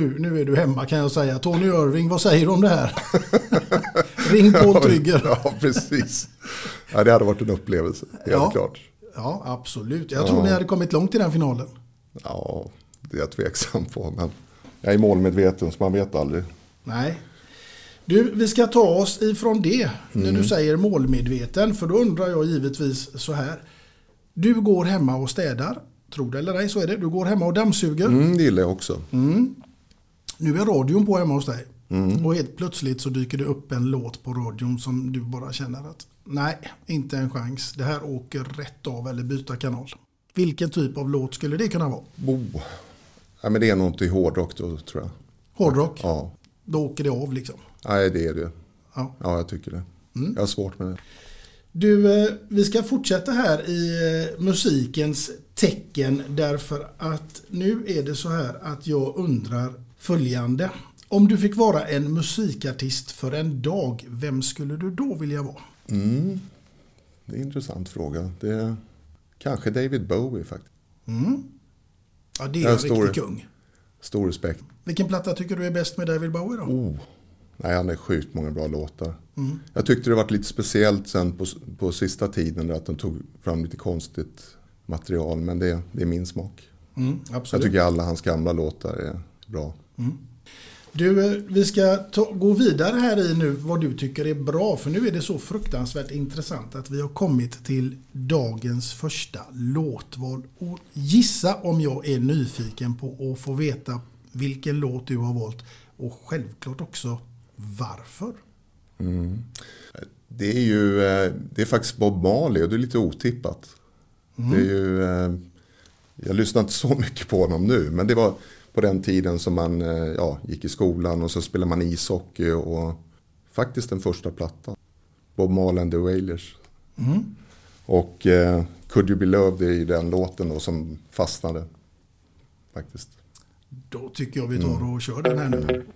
Nu, nu är du hemma kan jag säga. Tony Irving, vad säger du om det här? Ring Paul Trygger. Ja, precis. Ja, det hade varit en upplevelse, helt Ja. klart. Ja, absolut. Jag tror ni hade kommit långt i den finalen. Ja, det är jag tveksam på. Men jag är målmedveten så man vet aldrig. Nej. Du, vi ska ta oss ifrån det när du säger målmedveten. För då undrar jag givetvis så här. Du går hemma och städar. Tror det eller ej så är det. Du går hemma och dammsuger. Mm, det gillar jag också. Nu är radion på hemma hos dig. Och helt plötsligt så dyker det upp en låt på radion som du bara känner att nej, inte en chans. Det här åker rätt av eller byta kanal. Vilken typ av låt skulle det kunna vara? Oh. Ja, men det är nog inte hårdrock då, tror jag. Hårdrock? Ja, Då åker det av liksom. Nej, det är det. Ja. Ja, jag tycker det. Jag har svårt med det. Du, eh, vi ska fortsätta här i eh, musikens tecken därför att nu är det så här att jag undrar följande. Om du fick vara en musikartist för en dag, vem skulle du då vilja vara? Mm. Det är en intressant fråga. Det är kanske David Bowie faktiskt. Ja, det är en står- riktig kung. Stor respekt. Vilken platta tycker du är bäst med David Bowie då? Oh. Nej, han har sjukt många bra låtar. Jag tyckte det var lite speciellt sen på, på sista tiden att de tog fram lite konstigt material. Men det, det är min smak. Mm, Jag tycker alla hans gamla låtar är bra. Du, eh, vi ska ta, gå vidare här i nu vad du tycker är bra. För nu är det så fruktansvärt intressant att vi har kommit till dagens första låtval. Och gissa om jag är nyfiken på att få veta vilken låt du har valt. Och självklart också varför. Det är ju eh, det är faktiskt Bob Marley och det är lite otippat. Det är ju, eh, jag lyssnar inte så mycket på honom nu men det var på den tiden som man eh, ja, gick i skolan och så spelade man ishockey och faktiskt den första plattan. Bob Marley and the Wailers. Och eh, Could You Be Loved är ju den låten då som fastnade. Faktiskt. Då tycker jag vi tar och kör den här nu.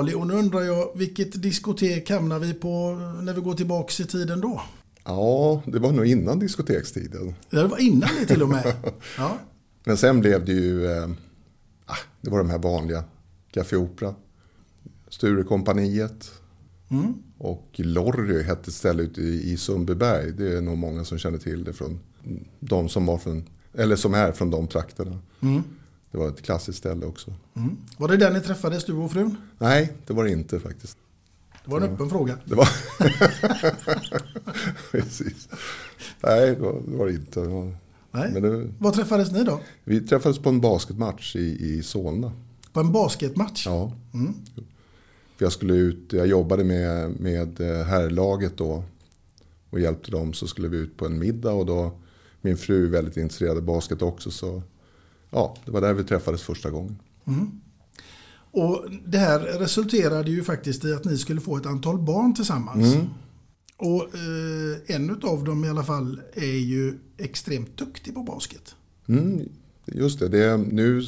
Marley och nu undrar jag vilket diskotek hamnar vi på när vi går tillbaks i tiden då? Ja, det var nog innan diskotekstiden. Ja, det var innan det till och med. Ja. Men sen blev det ju, eh, ah, det var de här vanliga. Café Opera, Sturekompaniet och Lorry hette ett ställe ute i, i Sundbyberg. Det är nog många som känner till det från de som var från, eller som är från de trakterna. Det var ett klassiskt ställe också. Mm. Var det där ni träffades, du och frun? Nej, det var det inte faktiskt. Det var en öppen fråga. Det var... Precis. Nej, det var det var det inte. Nej. Men det, Var träffades ni då? vi träffades på en basketmatch i, i Solna. På en basketmatch? Ja. För jag skulle ut, jag jobbade med, med eh, herrlaget då och hjälpte dem. Så skulle vi ut på en middag och då, min fru är väldigt intresserad av basket också. Så ja, det var där vi träffades första gången. Och det här resulterade ju faktiskt i att ni skulle få ett antal barn tillsammans. Och eh, en av dem i alla fall är ju extremt duktig på basket. Mm, just det, det är, nu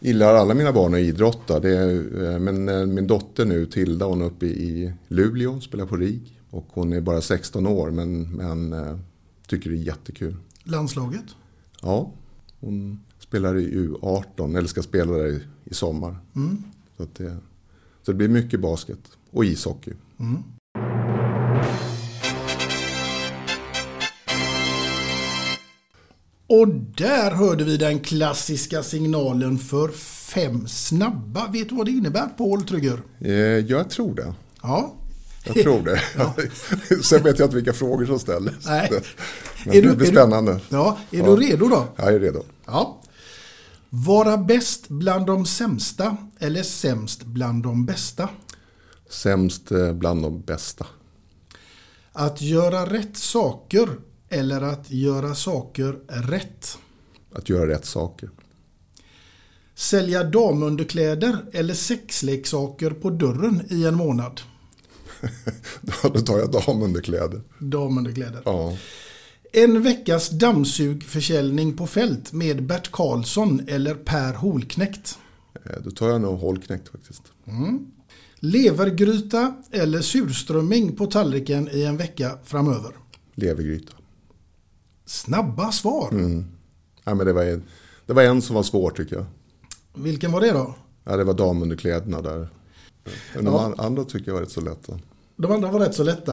gillar alla mina barn att idrotta. Det är, eh, men eh, min dotter nu, Tilda, hon är uppe i Luleå, spelar på RIG. Och hon är bara 16 år men, men eh, tycker det är jättekul. Landslaget. Ja, hon spelar i U18, eller ska spela där i, i sommar. Så, att det, så det blir mycket basket och ishockey. Och där hörde vi den klassiska signalen för fem snabba. Vet du vad det innebär Paul Trygger? Eh, jag tror det. Ja. Jag tror det. Sen vet jag inte vilka frågor som ställs. Nej. Men Är det du- blir är du- spännande. Ja, är Ja. du redo då? Jag är redo. Ja. Vara bäst bland de sämsta eller sämst bland de bästa? Sämst eh, bland de bästa. Att göra rätt saker eller att göra saker rätt? Att göra rätt saker. Sälja damunderkläder eller sexleksaker på dörren i en månad? Då tar jag damunderkläder. Damunderkläder. Ja. En veckas dammsugförsäljning på fält med Bert Karlsson eller Per Holknekt. Eh, Då tar jag nog hållknäckt faktiskt. Levergryta eller surströmming på tallriken i en vecka framöver. Levergryta. Snabba svar. Ja, men det, var en, det var en som var svår tycker jag. Vilken var det då? Ja, det var damunderkläderna där. Men de Ja. andra tycker jag var rätt så lätta. De andra var rätt så lätta.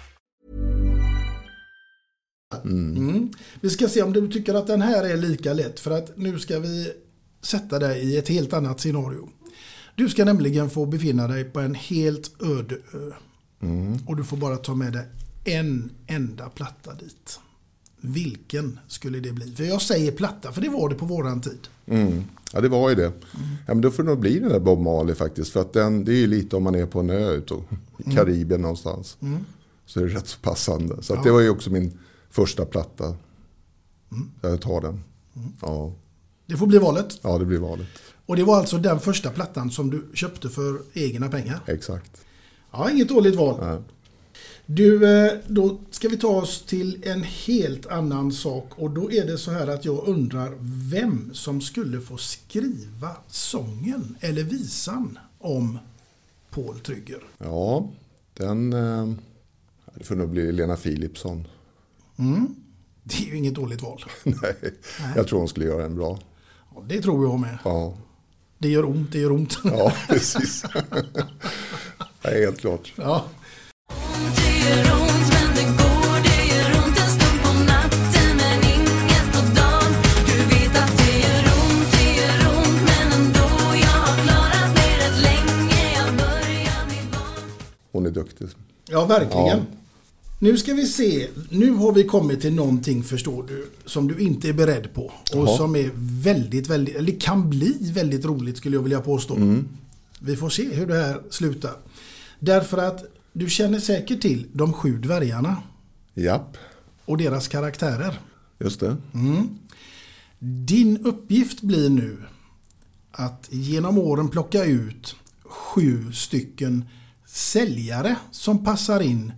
Mm. Vi ska se om du tycker att den här är lika lätt för att nu ska vi sätta dig i ett helt annat scenario. Du ska nämligen få befinna dig på en helt öde ö. Och du får bara ta med dig en enda platta dit. Vilken skulle det bli? För jag säger platta, för det var det på våran tid. Mm. Ja, det var ju det. Ja, men då får det nog bli den där Bob Marley faktiskt. För att den, det är ju lite om man är på en ö ute i Karibien någonstans. Mm. Så är det rätt så passande. Så Ja. det var ju också min första platta. Jag tar den. Ja. Det får bli valet. ja, det blir valet. Och det var alltså den första plattan som du köpte för egna pengar. Exakt. Ja, inget dåligt val. Ja. Du, eh, då ska vi ta oss till en helt annan sak och då är det så här att jag undrar vem som skulle få skriva sången eller visan om Paul Trygger. Ja, den... Eh, det får nog bli Lena Philipsson. Mm. Det är ju inget dåligt val. Nej, jag tror hon skulle göra en bra. Ja, Det tror jag med. Ja, Det gör ont, det gör ont. ja precis. Nej, helt klart. Ja. Hon är duktig. Ja, verkligen. Ja. Nu ska vi se. Nu har vi kommit till någonting, förstår du, som du inte är beredd på. Och Jaha. som är väldigt, väldigt, eller kan bli väldigt roligt skulle jag vilja påstå. Mm. Vi får se hur det här slutar. Därför att du känner säkert till de sju dvärgarna Japp, och deras karaktärer. just det. Din uppgift blir nu att genom åren plocka ut sju stycken säljare som passar in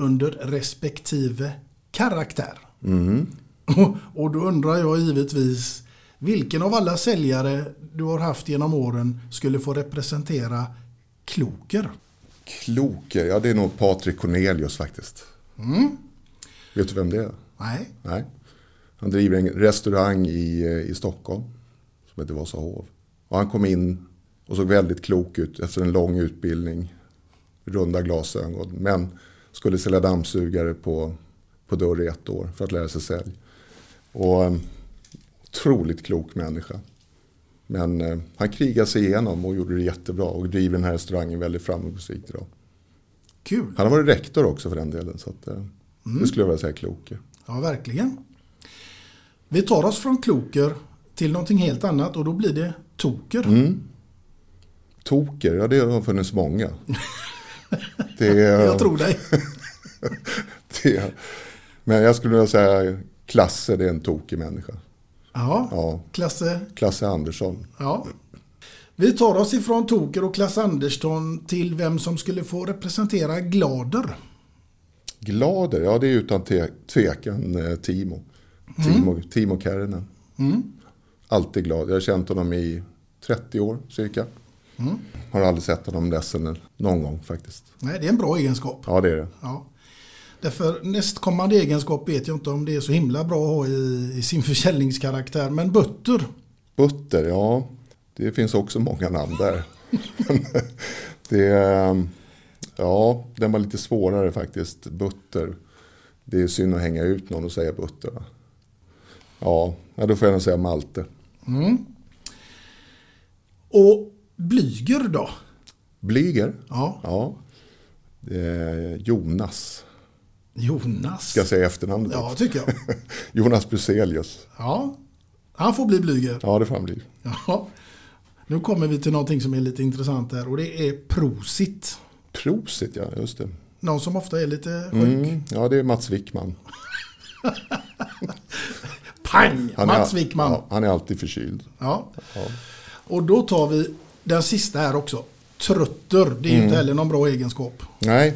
under respektive karaktär. Och, och då undrar jag givetvis vilken av alla säljare du har haft genom åren skulle få representera Kloker? Kloker, ja det är nog Patrik Cornelius faktiskt. Vet du vem det är? Nej. Nej. Han driver en restaurang i, eh, i Stockholm som heter Vasahov. Och han kom in och såg väldigt klok ut efter en lång utbildning. Runda glasögon. Men skulle sälja dammsugare på, på dörr i ett år för att lära sig sälj. Och eh, otroligt klok människa. Men eh, han krigade sig igenom och gjorde det jättebra och driver den här restaurangen väldigt framgångsrikt idag. Kul. Han har varit rektor också för den delen. Så att, eh, det skulle jag vilja säga kloke. Ja, verkligen. Vi tar oss från Kloker till någonting helt annat och då blir det Toker. Toker, ja det har funnits många. Det Jag tror dig. det men jag skulle vilja säga Klasse, det är en tokig människa. Ja, Ja, Klasse. Klasse Andersson. Ja. Vi tar oss ifrån Toker och Klasse Andersson till vem som skulle få representera Glader. Glader, ja det är utan te- tvekan eh, Timo. Timo, Timo Kärrinen. Alltid glad. Jag har känt honom i 30 år cirka. Har aldrig sett honom ledsen någon gång faktiskt. Nej, det är en bra egenskap. Ja det är det. Ja. Därför nästkommande egenskap vet jag inte om det är så himla bra att ha i, i sin försäljningskaraktär. Men Butter, Butter, ja. Det finns också många namn där. det, är, ja, den var lite svårare faktiskt. Butter. Det är synd att hänga ut någon och säga Butter. va? Ja, då får jag nog säga Malte. och Blyger då? Blyger? Ja, Ja. Är Jonas. Jonas. Ska jag säga efternamnet? Ja, tycker jag. Jonas Bruselius. Ja, han får bli Blyger. Ja, det får han bli. Ja. Nu kommer vi till någonting som är lite intressant här och det är Prosit. Prosit, ja, just det. Någon som ofta är lite sjuk. Mm, ja, det är Mats Wickman. Pang! Han Mats är, Wickman. Ja, han är alltid förkyld. Ja. Och då tar vi den sista här också. Trötter, det är Mm. inte heller någon bra egenskap. Nej,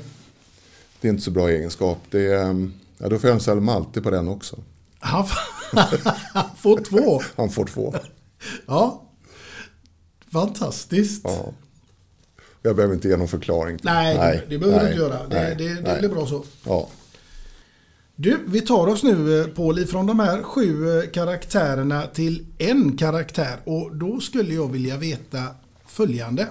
det är inte så bra egenskap. Det är, ja, då får jag en Malte på den också. Han, Får två. Han får två. Ja. Fantastiskt. Ja. Jag behöver inte ge någon förklaring. till Nej, det behöver du nej, inte göra. Det, nej, det, det nej. blir bra så. Ja. Du, vi tar oss nu eh, Paul ifrån de här sju eh, karaktärerna till en karaktär och då skulle jag vilja veta följande.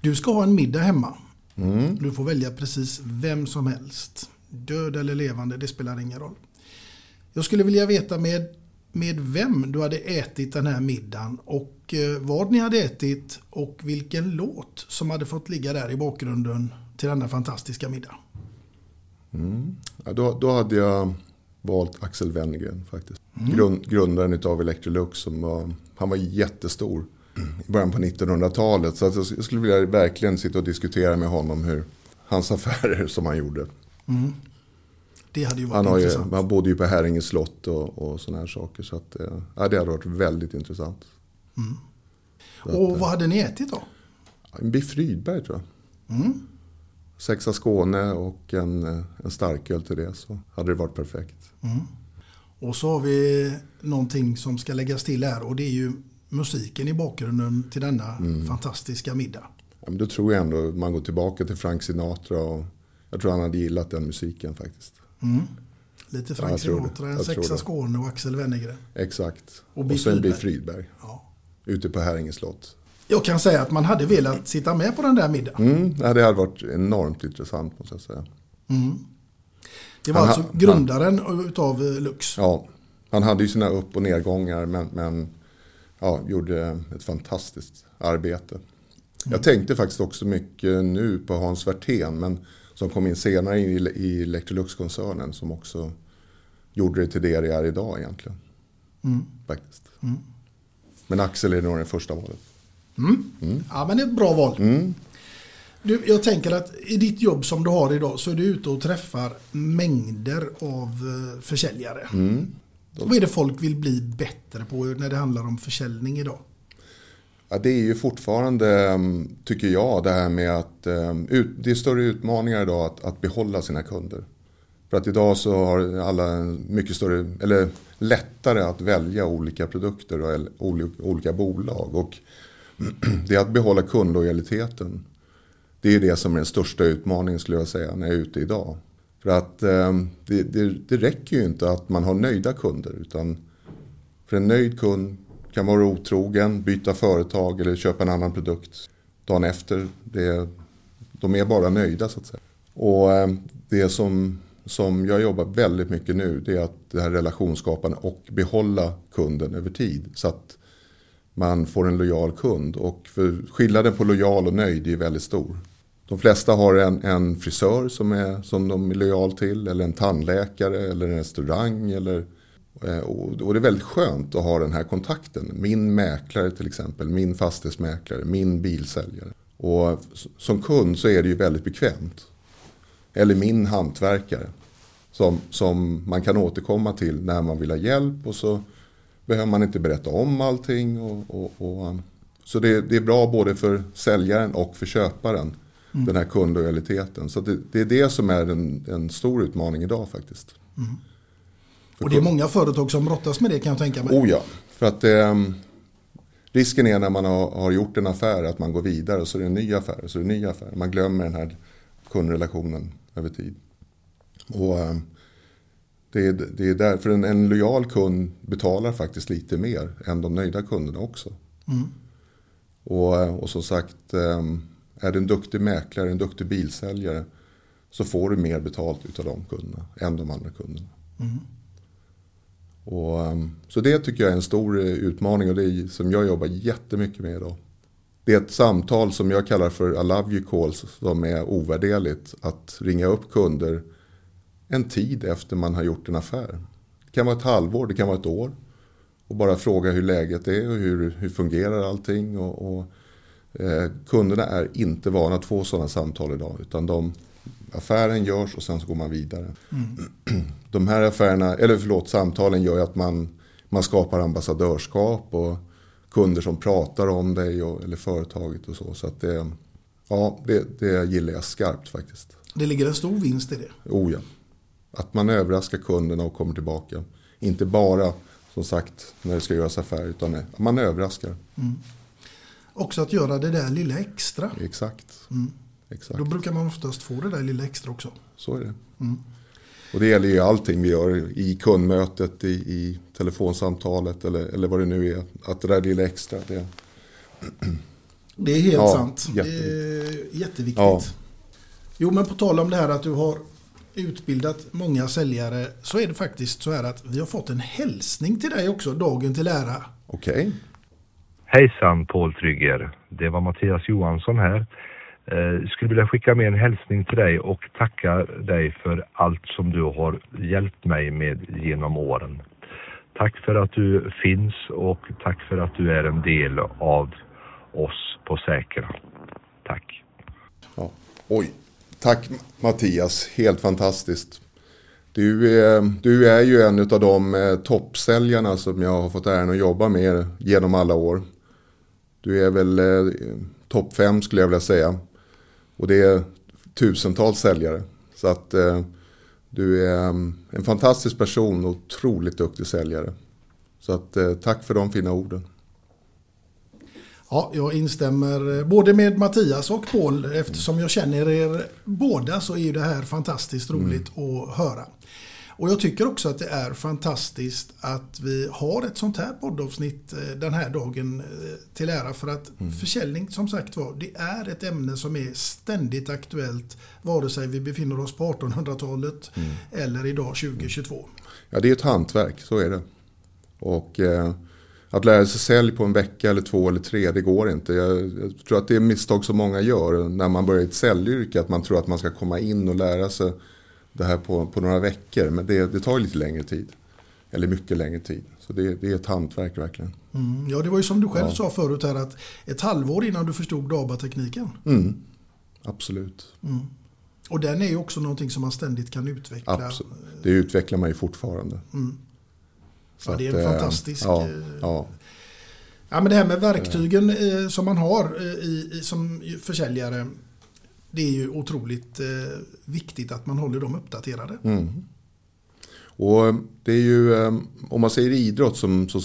Du ska ha en middag hemma. Mm. Du får välja precis vem som helst. Död eller levande, det spelar ingen roll. Jag skulle vilja veta med, med vem du hade ätit den här middagen och eh, vad ni hade ätit och vilken låt som hade fått ligga där i bakgrunden till denna fantastiska middag. Mm. Ja, då, då hade jag valt Axel Wennergren faktiskt. Mm. Grund, grundaren av Electrolux. Som var, han var jättestor i början på 1900-talet. Så att jag skulle vilja verkligen sitta och diskutera med honom hur hans affärer som han gjorde. Mm. Det hade ju varit Han, har ju, intressant. han bodde ju på Häringe slott och, och sådana här saker. Så att, eh, ja, det hade varit väldigt intressant. Mm. Så att, Och eh, vad hade ni ätit då? En biff Rydberg tror jag. Mm. Sexa Skåne och en, eh, en starköl till det. Så hade det varit perfekt. Mm. Och så har vi någonting som ska läggas till här och det är ju musiken i bakgrunden till denna Mm. fantastiska middag. Ja, men då tror jag ändå man går tillbaka till Frank Sinatra. Och jag tror han hade gillat den musiken faktiskt. Mm. Lite Ja, Frank det. Sinatra, en sexa. Skåne och Axel Wennergren. Exakt. Och Och, sen Rydberg. Biff Rydberg. Ja. Ute på Häringe slott. Jag kan säga att man hade velat sitta med på den där middagen. Mm, ja, det hade varit enormt intressant måste jag säga. Mm. Det var Han alltså grundaren utav eh, Lux. Ja, han hade ju sina upp och nedgångar men, men ja, gjorde ett fantastiskt arbete. Jag tänkte faktiskt också mycket nu på Hans Werthén men som kom in senare i, i Electrolux-koncernen som också gjorde det till det det är idag egentligen. Mm. Faktiskt. Mm. Men Axel är nog det första valet. Mm. Ja, men det är ett bra val. Mm. Du, jag tänker att i ditt jobb som du har idag så är du ute och träffar mängder av eh, försäljare. Vad är det folk vill bli bättre på när det handlar om försäljning idag? Ja, det är ju fortfarande, mm, tycker jag, det här med att mm, det är större utmaningar idag att, att behålla sina kunder. För att idag så har alla mycket större, eller lättare att välja olika produkter och olika bolag. Och det är att behålla kundlojaliteten. Det är det som är den största utmaningen skulle jag säga när jag är ute idag. För att eh, det, det, det räcker ju inte att man har nöjda kunder. Utan för en nöjd kund kan vara otrogen, byta företag eller köpa en annan produkt dagen efter. Det, de är bara nöjda så att säga. Och eh, det som, som jag jobbar väldigt mycket nu det är att det här relationsskapande och behålla kunden över tid. Så att man får en lojal kund. Och för skillnaden på lojal och nöjd är väldigt stor. De flesta har en, en frisör som, är, som de är lojal till. Eller en tandläkare eller en restaurang. Eller, eh, och, och det är väldigt skönt att ha den här kontakten. Min mäklare till exempel. Min fastighetsmäklare. Min bilsäljare. Och som kund så är det ju väldigt bekvämt. Eller min hantverkare. Som, som man kan återkomma till när man vill ha hjälp. Och så behöver man inte berätta om allting. Och, och, och, så det, det är bra både för säljaren och för köparen. Mm. Den här kundlojaliteten. Så det, det är det som är en, en stor utmaning idag faktiskt. Mm. Och det är många företag som brottas med det kan jag tänka mig. Oh ja, för att eh, risken är när man har, har gjort en affär att man går vidare och så är det en ny affär. Så är det en ny affär. Man glömmer den här kundrelationen över tid. Och eh, det är, det är därför en, en lojal kund betalar faktiskt lite mer än de nöjda kunderna också. Mm. Och, och som sagt, eh, är du en duktig mäklare, en duktig bilsäljare så får du mer betalt utav de kunderna än de andra kunderna. Mm. Och, um, så det tycker jag är en stor eh, utmaning och det är som jag jobbar jättemycket med idag. Det är ett samtal som jag kallar för I love you calls som är ovärderligt. Att ringa upp kunder en tid efter man har gjort en affär. Det kan vara ett halvår, det kan vara ett år. Och bara fråga hur läget är och hur, hur fungerar allting. Och, och, eh, kunderna är inte vana att få sådana samtal idag. Utan de, affären görs och sen så går man vidare. Mm. De här affärerna, eller förlåt, samtalen gör ju att man, man skapar ambassadörskap och kunder som pratar om dig och, eller företaget och så. Så att det, ja, det, det gillar jag skarpt faktiskt. Det ligger en stor vinst i det. Oh ja. Att man överraskar kunderna och kommer tillbaka. Inte bara som sagt när det ska göras affär utan man överraskar. Mm. Också att göra det där lilla extra. Exakt. Mm. Exakt. Då brukar man oftast få det där lilla extra också. Så är det. Mm. Och det gäller ju allting vi gör i kundmötet, i, i telefonsamtalet eller, eller vad det nu är. Att det där lilla extra. Det, Det är helt Ja, sant. Det jätteviktigt. är jätteviktigt. Ja. Jo, men på tal om det här att du har utbildat många säljare så är det faktiskt så här att vi har fått en hälsning till dig också, dagen till ära. Okej. Hejsan Paul Trygger. Det var Mattias Johansson här. Eh, skulle vilja skicka med en hälsning till dig och tacka dig för allt som du har hjälpt mig med genom åren. Tack för att du finns och tack för att du är en del av oss på Säkra. Tack. Ja. Oj, tack Mattias, helt fantastiskt. Du är, du är ju en av de eh, toppsäljarna som jag har fått äran att jobba med genom alla år. Du är väl eh, topp fem skulle jag vilja säga. Och det är tusentals säljare. Så att eh, du är mm, en fantastisk person och otroligt duktig säljare. Så att eh, tack för de fina orden. Ja, jag instämmer eh, både med Mattias och Paul. Eftersom jag känner er båda så är det här fantastiskt roligt att höra. Och jag tycker också att det är fantastiskt att vi har ett sånt här poddavsnitt eh, den här dagen eh, till ära. För att försäljning som sagt var, det är ett ämne som är ständigt aktuellt. Vare sig vi befinner oss på 1800-talet eller idag 2022. Ja, det är ett hantverk, så är det. Och eh, att lära sig sälj på en vecka eller två eller tre, det går inte. Jag, jag tror att det är misstag som många gör när man börjar i ett säljyrke. Att man tror att man ska komma in och lära sig det här på, på några veckor. Men det, det tar lite längre tid. Eller mycket längre tid. Så det, det är ett hantverk verkligen. Mm, ja, det var ju som du själv Ja. sa förut här att ett halvår innan du förstod DABA-tekniken. Mm. Absolut. Mm. Och den är ju också någonting som man ständigt kan utveckla. Absolut. Det utvecklar man ju fortfarande. Mm. Ja, det är en eh, fantastisk... Ja, eh, ja. Ja, men det här med verktygen eh, som man har i, som försäljare. Det är ju otroligt eh, viktigt att man håller dem uppdaterade. Mm. Och eh, det är ju, eh, om man säger idrott som så,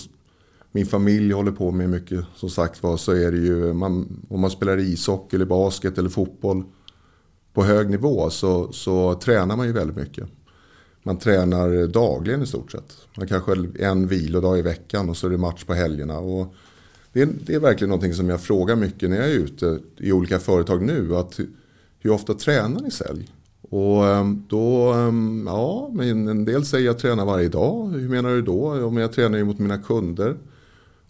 min familj håller på med mycket som sagt var så är det ju, eh, man, om man spelar ishockey eller basket eller fotboll på hög nivå så, så tränar man ju väldigt mycket. Man tränar dagligen i stort sett. Man kanske har en vilodag i veckan och så är det match på helgerna. Och det, är, det är verkligen någonting som jag frågar mycket när jag är ute i olika företag nu. Att hur ofta tränar ni sälj? Och ehm, då, ehm, ja, men en del säger jag tränar varje dag. Hur menar du då? Ja, men jag tränar ju mot mina kunder.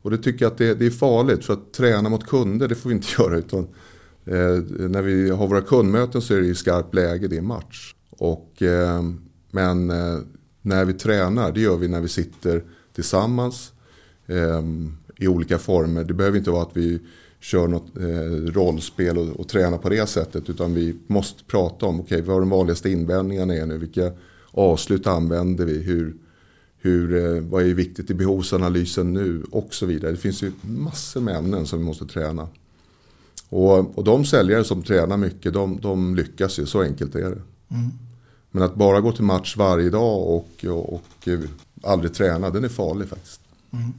Och det tycker jag att det, det är farligt för att träna mot kunder det får vi inte göra. Utan, eh, när vi har våra kundmöten så är det i skarpt läge, det är match. Och, eh, men eh, när vi tränar, det gör vi när vi sitter tillsammans eh, i olika former. Det behöver inte vara att vi kör något eh, rollspel och, och tränar på det sättet. Utan vi måste prata om, okej vad de vanligaste invändningarna är nu. Vilka avslut använder vi? Hur, hur, eh, vad är viktigt i behovsanalysen nu? Och så vidare. Det finns ju massor med ämnen som vi måste träna. Och, och de säljare som tränar mycket, de, de lyckas ju. Så enkelt är det. Mm. Men att bara gå till match varje dag och, och, och aldrig träna, den är farlig faktiskt. Mm.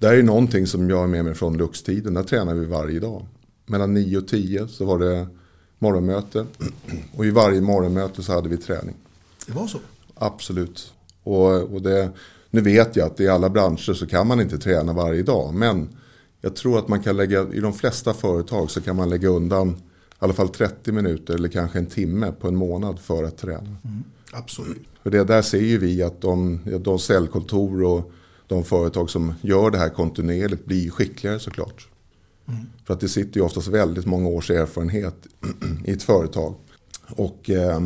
Där är någonting som jag är med mig från Lux-tiden. Där tränar vi varje dag. Mellan 9 och 10 så var det morgonmöte. Och i varje morgonmöte så hade vi träning. Det var så. Absolut. Och, och det, nu vet jag att i alla branscher så kan man inte träna varje dag. Men jag tror att man kan lägga, i de flesta företag så kan man lägga undan i alla fall 30 minuter eller kanske en timme på en månad för att träna. Mm. Absolut. För det, där ser ju vi att de, de säljkontor och de företag som gör det här kontinuerligt blir skickligare såklart. Mm. För att det sitter ju oftast väldigt många års erfarenhet i ett företag. Och eh,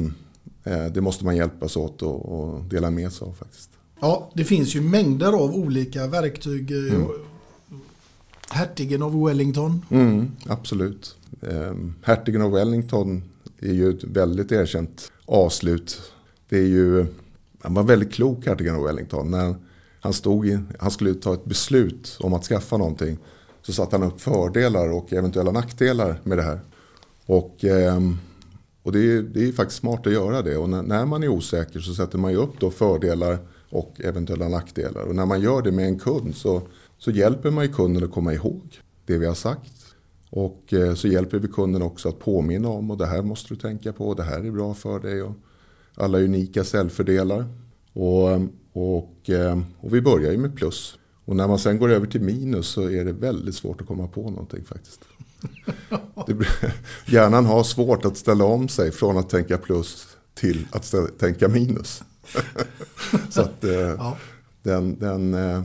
eh, det måste man hjälpas åt och, och dela med sig av faktiskt. Ja, det finns ju mängder av olika verktyg. eh, Mm. Hertigen av Wellington. Mm, absolut. Eh, Hertigen av Wellington är ju ett väldigt erkänt avslut. Det är ju, han var väldigt klok Hertigen av Wellington. När han, stod i, han skulle ta ett beslut om att skaffa någonting så satte han upp fördelar och eventuella nackdelar med det här. Och, ehm, och det, är, det är faktiskt smart att göra det. Och när, när man är osäker så sätter man ju upp då fördelar och eventuella nackdelar. Och när man gör det med en kund så, så hjälper man ju kunden att komma ihåg det vi har sagt. Och eh, så hjälper vi kunden också att påminna om och det här måste du tänka på och det här är bra för dig. Och alla unika säljfördelar. Och, ehm, och, eh, och vi börjar ju med plus. Och när man sen går över till minus så är det väldigt svårt att komma på någonting faktiskt. Det, hjärnan har svårt att ställa om sig från att tänka plus till att ställa, tänka minus. så att eh, den, den eh,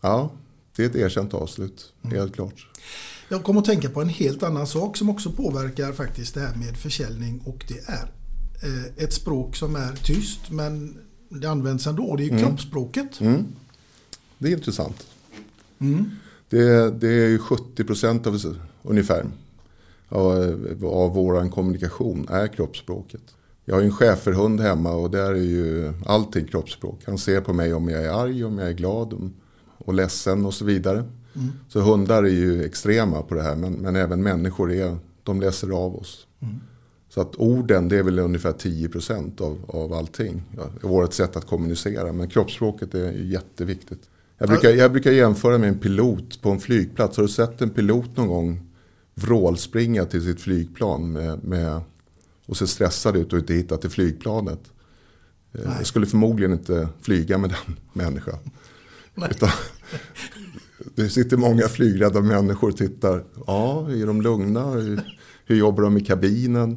ja, det är ett erkänt avslut, helt klart. Jag kommer att tänka på en helt annan sak som också påverkar faktiskt det här med försäljning och det är ett språk som är tyst men det används ändå. Det är Mm. kroppsspråket. Mm. Det är intressant. Mm. Det, det är ju 70 procent av, ungefär av, av vår kommunikation är kroppsspråket. Jag har ju en schäferhund hemma och där är ju allting kroppsspråk. Han ser på mig om jag är arg, om jag är glad och ledsen och så vidare. Mm. Så hundar är ju extrema på det här men, men även människor är, de läser av oss. Mm. Så att orden det är väl ungefär 10% av, av allting. Ja, vårt sätt att kommunicera. Men kroppsspråket är jätteviktigt. Jag brukar, jag brukar jämföra med en pilot på en flygplats. Har du sett en pilot någon gång vrålspringa till sitt flygplan med, med, och se stressad ut och inte hitta till flygplanet? Eh, Nej. Jag skulle förmodligen inte flyga med den människan. Utan, det sitter många flygrädda människor och tittar. Ja, är de lugna? Hur, hur jobbar de i kabinen?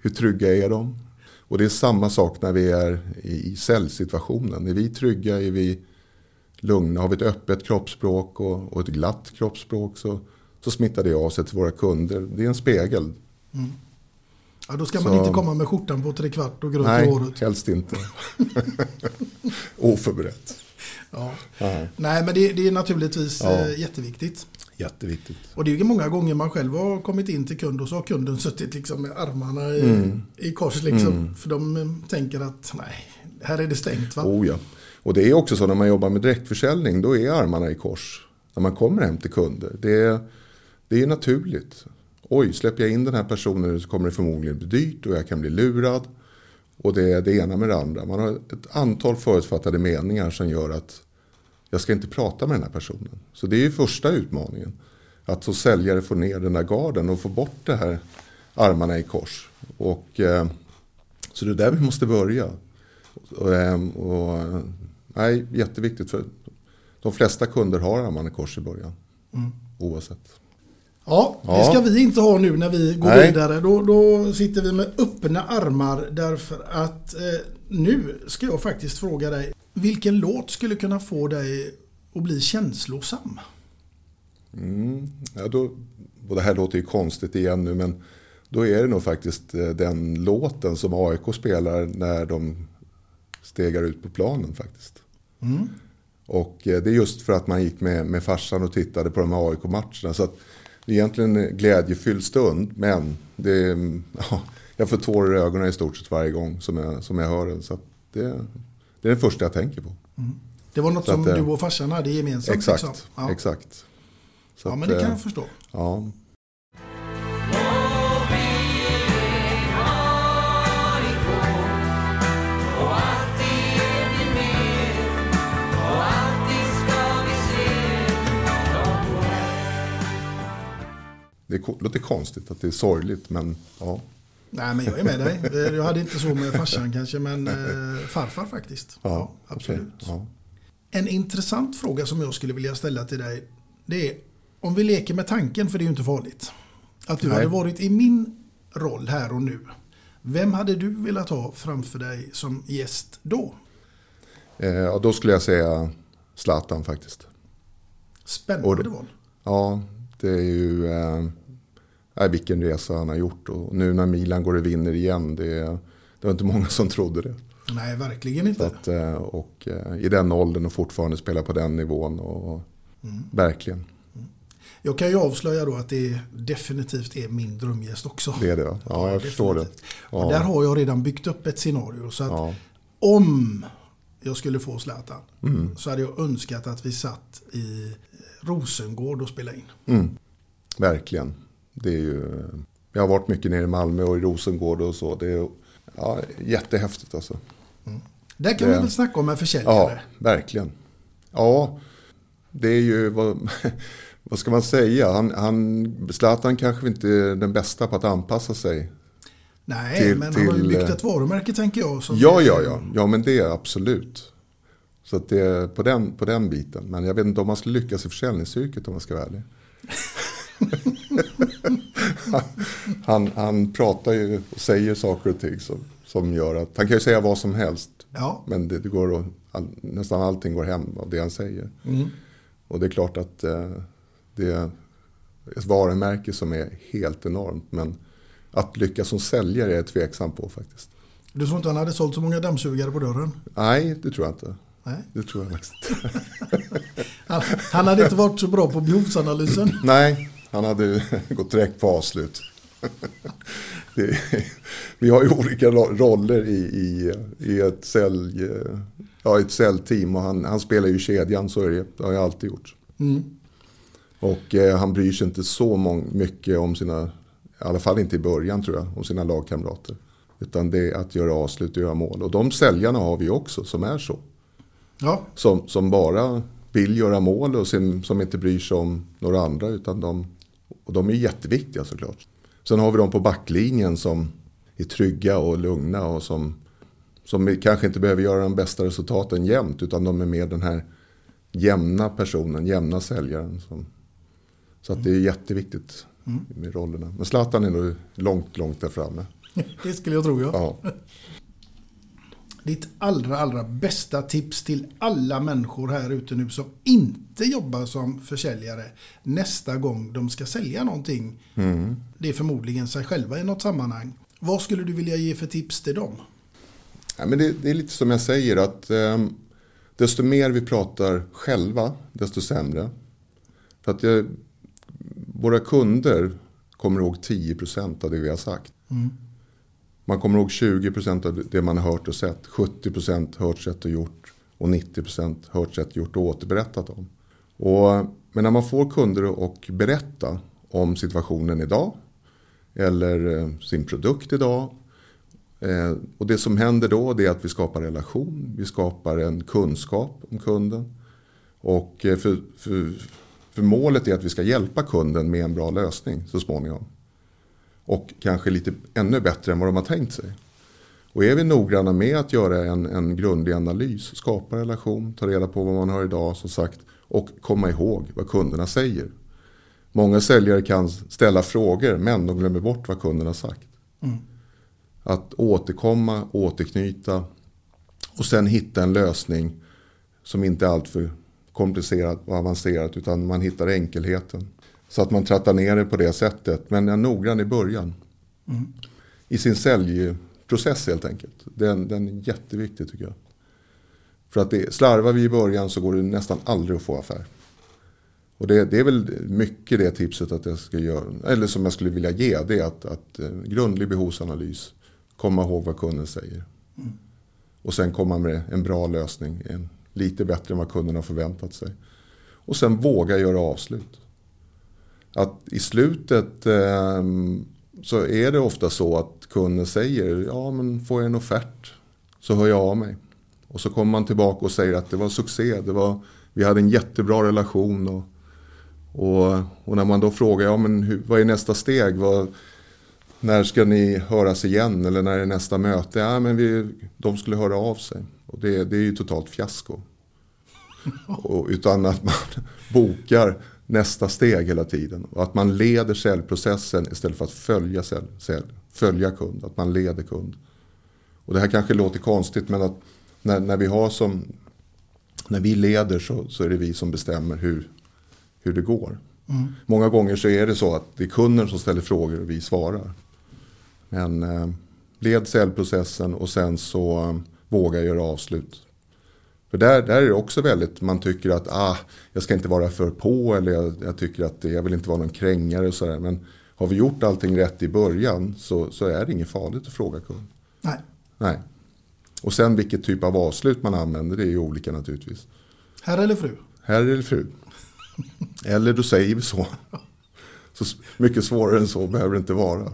Hur trygga är de? Och det är samma sak när vi är i, säljsituationen. Är vi trygga? Är vi lugna? Har vi ett öppet kroppsspråk och, och ett glatt kroppsspråk så, så smittar det av sig till våra kunder. Det är en spegel. Mm. Ja, då ska man Så- inte komma med skjortan på trekvart och grönt i Nej, håret. helst inte. Oförberett. Ja. Ja. Nej, men det, det är naturligtvis Ja. eh, jätteviktigt. Jätteviktigt. Och det är ju många gånger man själv har kommit in till kund och så har kunden suttit liksom med armarna i, Mm. i kors liksom. Mm. För de tänker att nej, här är det stängt va? Oh ja. Och det är också så när man jobbar med direktförsäljning, då är armarna i kors. När man kommer hem till kunder. Det är, det är naturligt. Oj, släpper jag in den här personen så kommer det förmodligen bli dyrt och jag kan bli lurad. Och det är det ena med det andra. Man har ett antal förutfattade meningar som gör att jag ska inte prata med den här personen. Så det är ju första utmaningen. Att som säljare få ner den där garden och få bort det här armarna i kors. Och, eh, så det är där vi måste börja. Och, ehm, och, nej, jätteviktigt för de flesta kunder har armarna i kors i början. Mm. Oavsett. Ja, det ska vi inte ha nu när vi går Nej. vidare. Då, då sitter vi med öppna armar därför att eh, nu ska jag faktiskt fråga dig. Vilken låt skulle kunna få dig att bli känslosam? Mm. Ja, då, och det här låter ju konstigt igen nu men då är det nog faktiskt eh, den låten som AIK spelar när de stegar ut på planen faktiskt. Mm. Och eh, det är just för att man gick med, med farsan och tittade på de här AIK-matcherna. Så att det är egentligen en glädjefylld stund men det, är- ja, jag får tårar i ögonen i stort sett varje gång som jag, som jag hör den. Så det, det är det första jag tänker på. Det var något Så som att, eh, du och farsan hade gemensamt? Exakt, liksom. Ja. exakt. Så Ja, att, men det kan eh, jag förstå. Ja. Det låter konstigt att det är sorgligt men ja. Nej, men jag är med dig. Eh, Jag hade inte så med farsan kanske, men eh, farfar faktiskt. Ja, absolut. okej, ja. En intressant fråga som jag skulle vilja ställa till dig. Det är om vi leker med tanken, för det är ju inte farligt. Att du Nej. hade varit i min roll här och nu. Vem hade du velat ha framför dig som gäst då? Eh, ja, då skulle jag säga Zlatan faktiskt. Spännande Och- val. Ja, det är ju eh, nej, vilken resa han har gjort. Och nu när Milan går och vinner igen, det, det var inte många som trodde det. Nej, verkligen inte. att, eh, och eh, i den åldern och fortfarande spela på den nivån. Och, Mm. Verkligen, Jag kan ju avslöja då att det definitivt är min drömgäst också. det är det. va? Ja, jag förstår det. Och Ja. där har jag redan byggt upp ett scenario. Så att Ja. om jag skulle få Zlatan Mm. så hade jag önskat att vi satt i Rosengård och spelade in. Mm. Verkligen. Det är ju, jag har varit mycket nere i Malmö och i Rosengård och så. Det är ja, jättehäftigt alltså. Där kan Det- vi väl snacka om en försäljare. Ja, verkligen. Ja, det är ju, vad, vad ska man säga? Han, han, Zlatan kanske inte är den bästa på att anpassa sig. Nej, till- men han har ju till, byggt ett varumärke tänker jag. Ja, ja, ja. Ja, men det är absolut. Så att det är på den, på den biten. Men jag vet inte om man skulle lyckas i försäljningsyrket om man ska vara ärlig. han, han pratar ju och säger saker och ting som, som gör att han kan ju säga vad som helst. Ja. Men det, det går att, all, nästan allting går hem av det han säger. Mm. Och det är klart att eh, det är ett varumärke som är helt enormt. Men att lyckas som säljare är jag tveksam på faktiskt. Du tror inte han hade sålt så många dammsugare på dörren? Nej, det tror jag inte. Nej. Det tror jag faktiskt inte. Han, han hade inte varit så bra på behovsanalysen. Nej, han hade gått direkt på avslut. Det, vi har ju olika ro- roller i, i, i ett, sälj, ja, ett säljteam och han, han spelar ju kedjan, så är det. Det har jag alltid gjort. Mm. Och eh, han bryr sig inte så mång, mycket om sina, i alla fall inte i början tror jag, om sina lagkamrater. Utan det är att göra avslut och göra mål. Och de säljarna har vi också som är så. Ja, Som, som bara vill göra mål och som, som inte bryr sig om några andra. Utan de, och de är jätteviktiga såklart. Sen har vi de på backlinjen som är trygga och lugna och som, som kanske inte behöver göra de bästa resultaten jämt. Utan de är med den här jämna personen, jämna säljaren. Som, så att det är jätteviktigt Mm. med rollerna. Men Zlatan är nog långt, långt där framme. det skulle jag tro ja. Ja. Ditt allra, allra bästa tips till alla människor här ute nu som inte jobbar som försäljare nästa gång de ska sälja någonting. Mm. Det är förmodligen sig själva i något sammanhang. Vad skulle du vilja ge för tips till dem? Ja, men det, det är lite som jag säger att eh, desto mer vi pratar själva, desto sämre. För att eh, våra kunder kommer ihåg 10% av det vi har sagt. Mm. Man kommer ihåg 20% av det man har hört och sett. 70% hört, sett och gjort. Och 90% hört, sett, gjort och återberättat om. Och, men när man får kunder att berätta om situationen idag. Eller eh, sin produkt idag. Eh, och det som händer då är att vi skapar relation. Vi skapar en kunskap om kunden. Och eh, för, för, för målet är att vi ska hjälpa kunden med en bra lösning så småningom. Och kanske lite ännu bättre än vad de har tänkt sig. Och är vi noggranna med att göra en, en grundlig analys, skapa relation, ta reda på vad man har idag som sagt och komma ihåg vad kunderna säger. Många säljare kan ställa frågor men de glömmer bort vad kunden har sagt. Mm. Att återkomma, återknyta och sen hitta en lösning som inte är alltför komplicerat och avancerat utan man hittar enkelheten. Så att man trattar ner det på det sättet men är noggrann i början. Mm. I sin säljprocess helt enkelt. Den, den är jätteviktig tycker jag. För att det, slarvar vi i början så går det nästan aldrig att få affär. Och det, det är väl mycket det tipset att jag ska göra, eller som jag skulle vilja ge, det är att, att eh, grundlig behovsanalys, komma ihåg vad kunden säger. Mm. Och sen komma med en bra lösning, en, lite bättre än vad kunden har förväntat sig. Och sen våga göra avslut. Att i slutet eh, så är det ofta så att kunden säger, ja men får jag en offert så hör jag av mig. Och så kommer man tillbaka och säger att det var succé, det var, vi hade en jättebra relation. Och, och, och när man då frågar, ja men hur, vad är nästa steg? Vad, när ska ni höras igen eller när är nästa möte? Ja, men vi, de skulle höra av sig. Och det, det är ju totalt fiasko. Och, utan att man bokar nästa steg hela tiden. Och att man leder säljprocessen istället för att följa, sälj, sälj, följa kund. Att man leder kund. Och det här kanske låter konstigt men att när, när vi har som när vi leder så, så är det vi som bestämmer hur, hur det går. Mm. Många gånger så är det så att det är kunden som ställer frågor och vi svarar. Men eh, led säljprocessen och sen så eh, våga göra avslut. För där, där är det också väldigt, man tycker att ah, jag ska inte vara för på eller jag, jag tycker att jag vill inte vara någon krängare och sådär. Men har vi gjort allting rätt i början så, så är det inget farligt att fråga kund. Nej. Nej. Och sen vilket typ av avslut man använder det är ju olika naturligtvis. Herr eller fru? Herr eller fru. Eller då säger vi så. Så mycket svårare än så behöver det inte vara.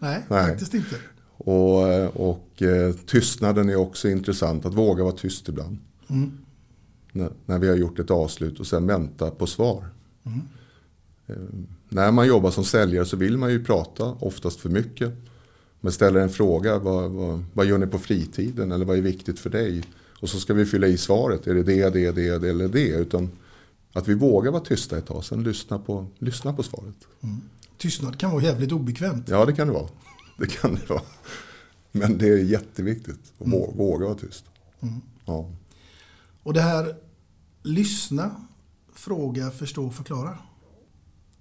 Nej, Nej. faktiskt inte. Och, och eh, tystnaden är också intressant, att våga vara tyst ibland. Mm. När, när vi har gjort ett avslut och sen vänta på svar. Mm. Eh, när man jobbar som säljare så vill man ju prata, oftast för mycket. Man ställer en fråga, vad, vad, vad gör ni på fritiden eller vad är viktigt för dig? Och så ska vi fylla i svaret, är det det, det, det, det eller det? Utan att vi vågar vara tysta ett tag, sen lyssna på, lyssna på svaret. Tystnad kan vara jävligt obekvämt. Ja, det kan det vara. Det kan det vara. Men det är jätteviktigt att vå- våga vara tyst. Mm. Ja. Och det här lyssna, fråga, förstå, förklara.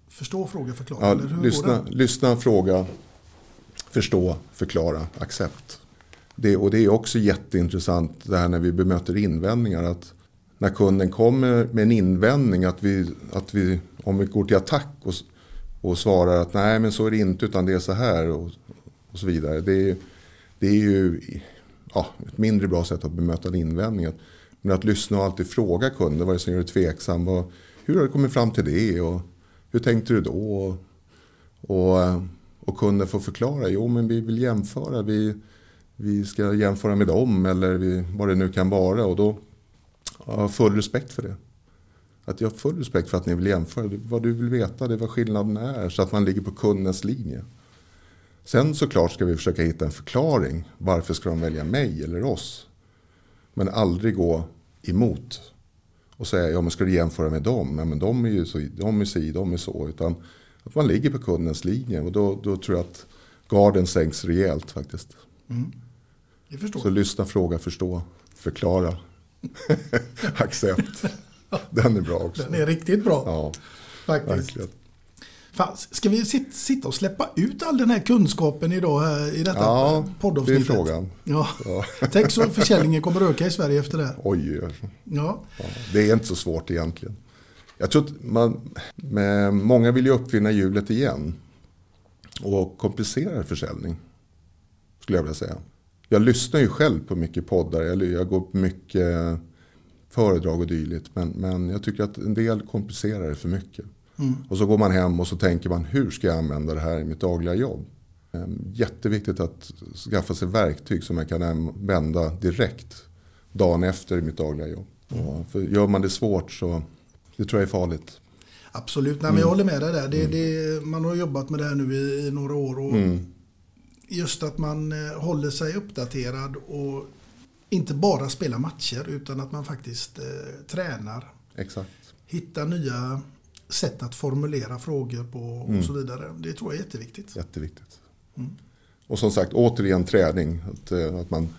Förstå, fråga, förklara. Ja, eller hur lyssna, lyssna, fråga, förstå, förklara, accept. Det, och det är också jätteintressant det här när vi bemöter invändningar. Att när kunden kommer med en invändning, att vi, att vi, om vi går till attack och, och svarar att nej men så är det inte utan det är så här och, och så vidare. Det är, det är ju ja, ett mindre bra sätt att bemöta en invändning. Men att lyssna och alltid fråga kunden vad är det som gör dig tveksam. Och hur har du kommit fram till det? Och hur tänkte du då? Och, och, och kunden får förklara. Jo men vi vill jämföra. Vi, vi ska jämföra med dem eller vi, vad det nu kan vara. Och då har jag full respekt för det. Att jag har full respekt för att ni vill jämföra. Vad du vill veta, det är vad skillnaden är. Så att man ligger på kundens linje. Sen såklart ska vi försöka hitta en förklaring. Varför ska de välja mig eller oss? Men aldrig gå emot. Och säga, ja men ska du jämföra med dem? Ja, men de är ju så, de är si, de är så. Utan att man ligger på kundens linje. Och då, då tror jag att garden sänks rejält faktiskt. Mm. Så lyssna, fråga, förstå, förklara. Accept. Den är bra också. Den är riktigt bra. Ja, Faktiskt. verkligen. Fan, ska vi sit- sitta och släppa ut all den här kunskapen idag här i detta Ja, det är poddavsnittet? frågan. Ja. Ja. Tänk så försäljningen kommer öka i Sverige efter det. Oj. Ja. Ja, det är inte så svårt egentligen. Jag tror att man, med, många vill ju uppfinna hjulet igen. Och komplicera försäljning. Skulle jag vilja säga. Jag lyssnar ju själv på mycket poddar. Eller jag går på mycket föredrag och dylikt. Men, men jag tycker att en del komplicerar det för mycket. Mm. Och så går man hem och så tänker man hur ska jag använda det här i mitt dagliga jobb. Ehm, Jätteviktigt att skaffa sig verktyg som jag kan använda direkt dagen efter i mitt dagliga jobb. Och för gör man det svårt så det tror jag är farligt. Absolut, Nej, men jag Mm. håller med dig där. Det, det, man har jobbat med det här nu i, i några år. Och Mm. Just att man eh, håller sig uppdaterad och inte bara spelar matcher utan att man faktiskt eh, tränar. Exakt. Hittar nya sätt att formulera frågor på och Mm. så vidare. Det tror jag är jätteviktigt. Jätteviktigt. Mm. Och som sagt återigen träning. Att, eh, att man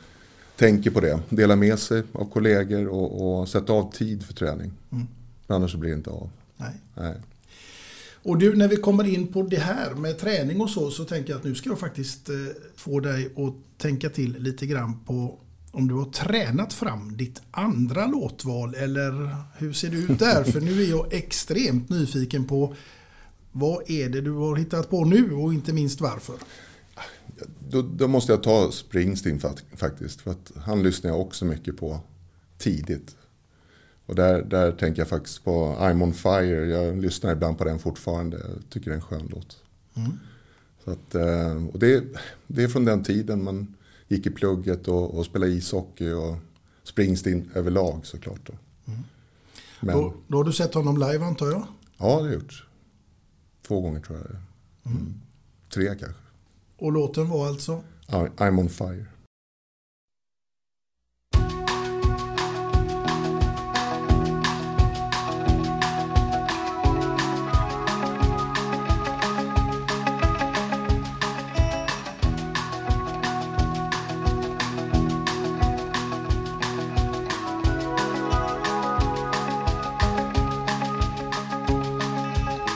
tänker på det. Dela med sig av kollegor och, och sätta av tid för träning. Mm. Annars så blir det inte av. Nej. Nej. Och du, när vi kommer in på det här med träning och så, så tänker jag att nu ska jag faktiskt eh, få dig att tänka till lite grann på om du har tränat fram ditt andra låtval eller hur ser det ut där? För nu är jag extremt nyfiken på vad är det du har hittat på nu och inte minst varför? Då, då måste jag ta Springsteen fakt- faktiskt. För att han lyssnar jag också mycket på tidigt. Och där, där tänker jag faktiskt på I'm on fire. Jag lyssnar ibland på den fortfarande. Jag tycker det är en skön låt. Mm. Så att, eh, och det, det är från den tiden man gick i plugget och, och spelade ishockey. Och Springsteen överlag såklart. Då. Men, Då, då har du sett honom live antar jag? ja, det har jag gjort. Två gånger tror jag är. mm. Tre kanske. Och låten var alltså? I'm on fire.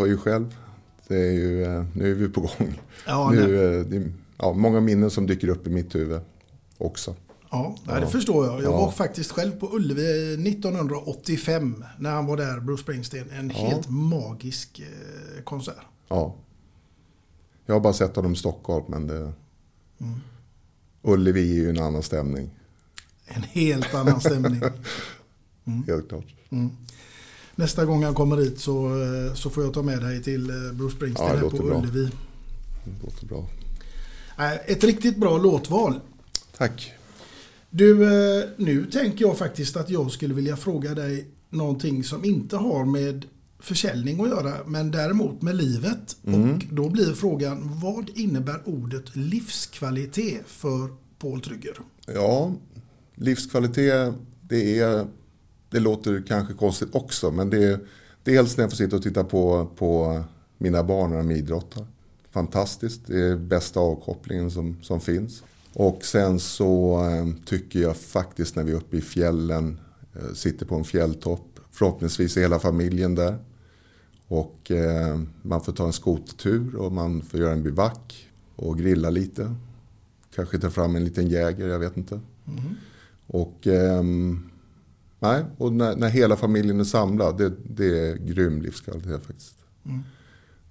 Hör ju själv. Det är ju, eh, nu är vi på gång. Ja, nu, eh, det är, ja, många minnen som dyker upp i mitt huvud också. Ja, det Ja. förstår jag. Jag Ja. var faktiskt själv på Ullevi 1985 när han var där, Bruce Springsteen. En Ja. helt magisk eh, konsert. Ja. Jag har bara sett honom i Stockholm, men det, Mm. Ullevi är ju en annan stämning. En helt annan stämning. Helt klart. Mm. Nästa gång han kommer hit så, eh, så får jag ta med dig till eh, Bruce Springsteen Ja, här på bra. Ullevi. Det låter bra. Ett riktigt bra låtval. Tack. Du, eh, nu tänker jag faktiskt att jag skulle vilja fråga dig någonting som inte har med försäljning att göra, men däremot med livet. Mm. Och då blir frågan, vad innebär ordet livskvalitet för Paul Trygger? Ja, livskvalitet, det, är, det låter kanske konstigt också, men det är dels när jag får sitta och titta på, på mina barn när de idrottar. Fantastiskt, det är bästa avkopplingen som, som finns. Och sen så eh, tycker jag faktiskt när vi är uppe i fjällen, eh, sitter på en fjälltopp, förhoppningsvis är hela familjen där. Och eh, man får ta en skotertur och man får göra en bivack och grilla lite. Kanske ta fram en liten jäger, jag vet inte. Och, ehm, nej, och när, när hela familjen är samlad, det, det är grym livskvalitet faktiskt. Mm.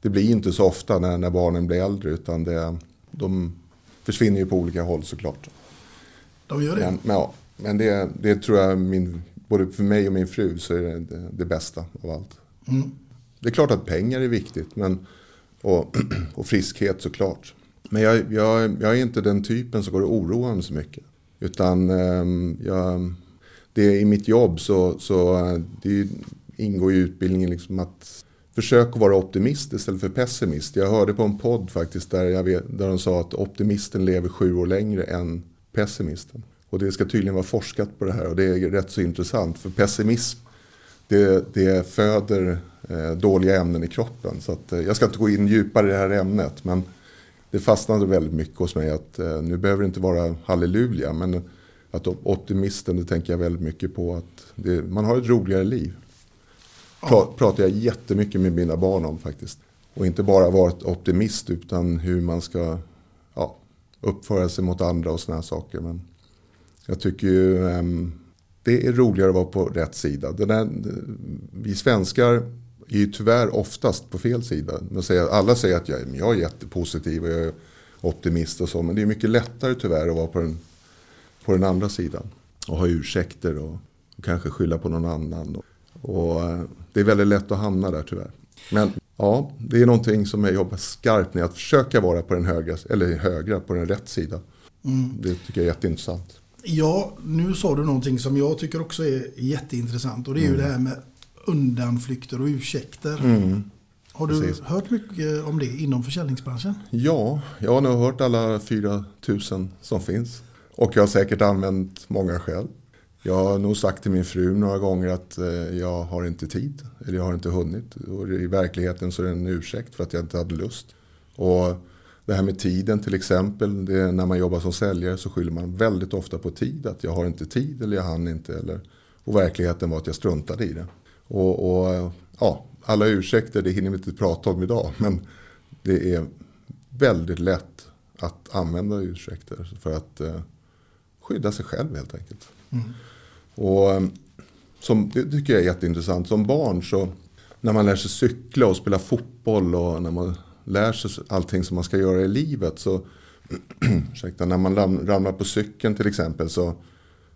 Det blir inte så ofta när, när barnen blir äldre utan det, de försvinner ju på olika håll såklart. De gör det. Men, men, ja, men det, det tror jag, min, både för mig och min fru, så är det det, det bästa av allt. Mm. Det är klart att pengar är viktigt men, och, och friskhet såklart. Men jag, jag, jag är inte den typen som går och oroar mig så mycket. Utan ehm, jag, det i mitt jobb så, så eh, det ingår i utbildningen liksom att försöka vara optimist istället för pessimist. Jag hörde på en podd faktiskt där, jag vet, där de sa att optimisten lever sju år längre än pessimisten. Och det ska tydligen vara forskat på det här och det är rätt så intressant. För pessimism det, det föder eh, dåliga ämnen i kroppen. Så att, eh, jag ska inte gå in djupare i det här ämnet. Men det fastnade väldigt mycket hos mig att eh, nu behöver det inte vara halleluja. Men att op- optimisten, det tänker jag väldigt mycket på. att det, Man har ett roligare liv. Pra, pratar jag jättemycket med mina barn om faktiskt. Och inte bara vara ett optimist utan hur man ska ja, uppföra sig mot andra och sådana saker. Men jag tycker ju ehm, det är roligare att vara på rätt sida. Där, vi svenskar är ju tyvärr oftast på fel sida. Man säger, alla säger att jag, jag är jättepositiv och jag är optimist och så. Men det är mycket lättare tyvärr att vara på den, på den andra sidan. Och ha ursäkter och, och kanske skylla på någon annan. Och, och eh, det är väldigt lätt att hamna där tyvärr. Men ja, det är någonting som jag jobbar skarpt med. Att försöka vara på den högra, eller högra, på den rätt sida. Mm. Det tycker jag är jätteintressant. Ja, nu sa du någonting som jag tycker också är jätteintressant och det är ju Mm. det här med undanflykter och ursäkter. Mm. Har du Precis. hört mycket om det inom försäljningsbranschen? Ja, jag har nog hört alla 4 000 som finns. Och jag har säkert använt många själv. Jag har nog sagt till min fru några gånger att eh, jag har inte tid. Eller jag har inte hunnit. Och i verkligheten så är det en ursäkt för att jag inte hade lust. Och det här med tiden till exempel. Det när man jobbar som säljare så skyller man väldigt ofta på tid. Att jag har inte tid eller jag hann inte. Eller, och verkligheten var att jag struntade i det. Och, och ja, alla ursäkter, det hinner vi inte prata om idag. Men det är väldigt lätt att använda ursäkter för att eh, skydda sig själv helt enkelt. Mm. Och eh, som, det tycker jag är jätteintressant. Som barn så när man lär sig cykla och spela fotboll och när man lär sig allting som man ska göra i livet så ursäkta, när man ram- ramlar på cykeln till exempel så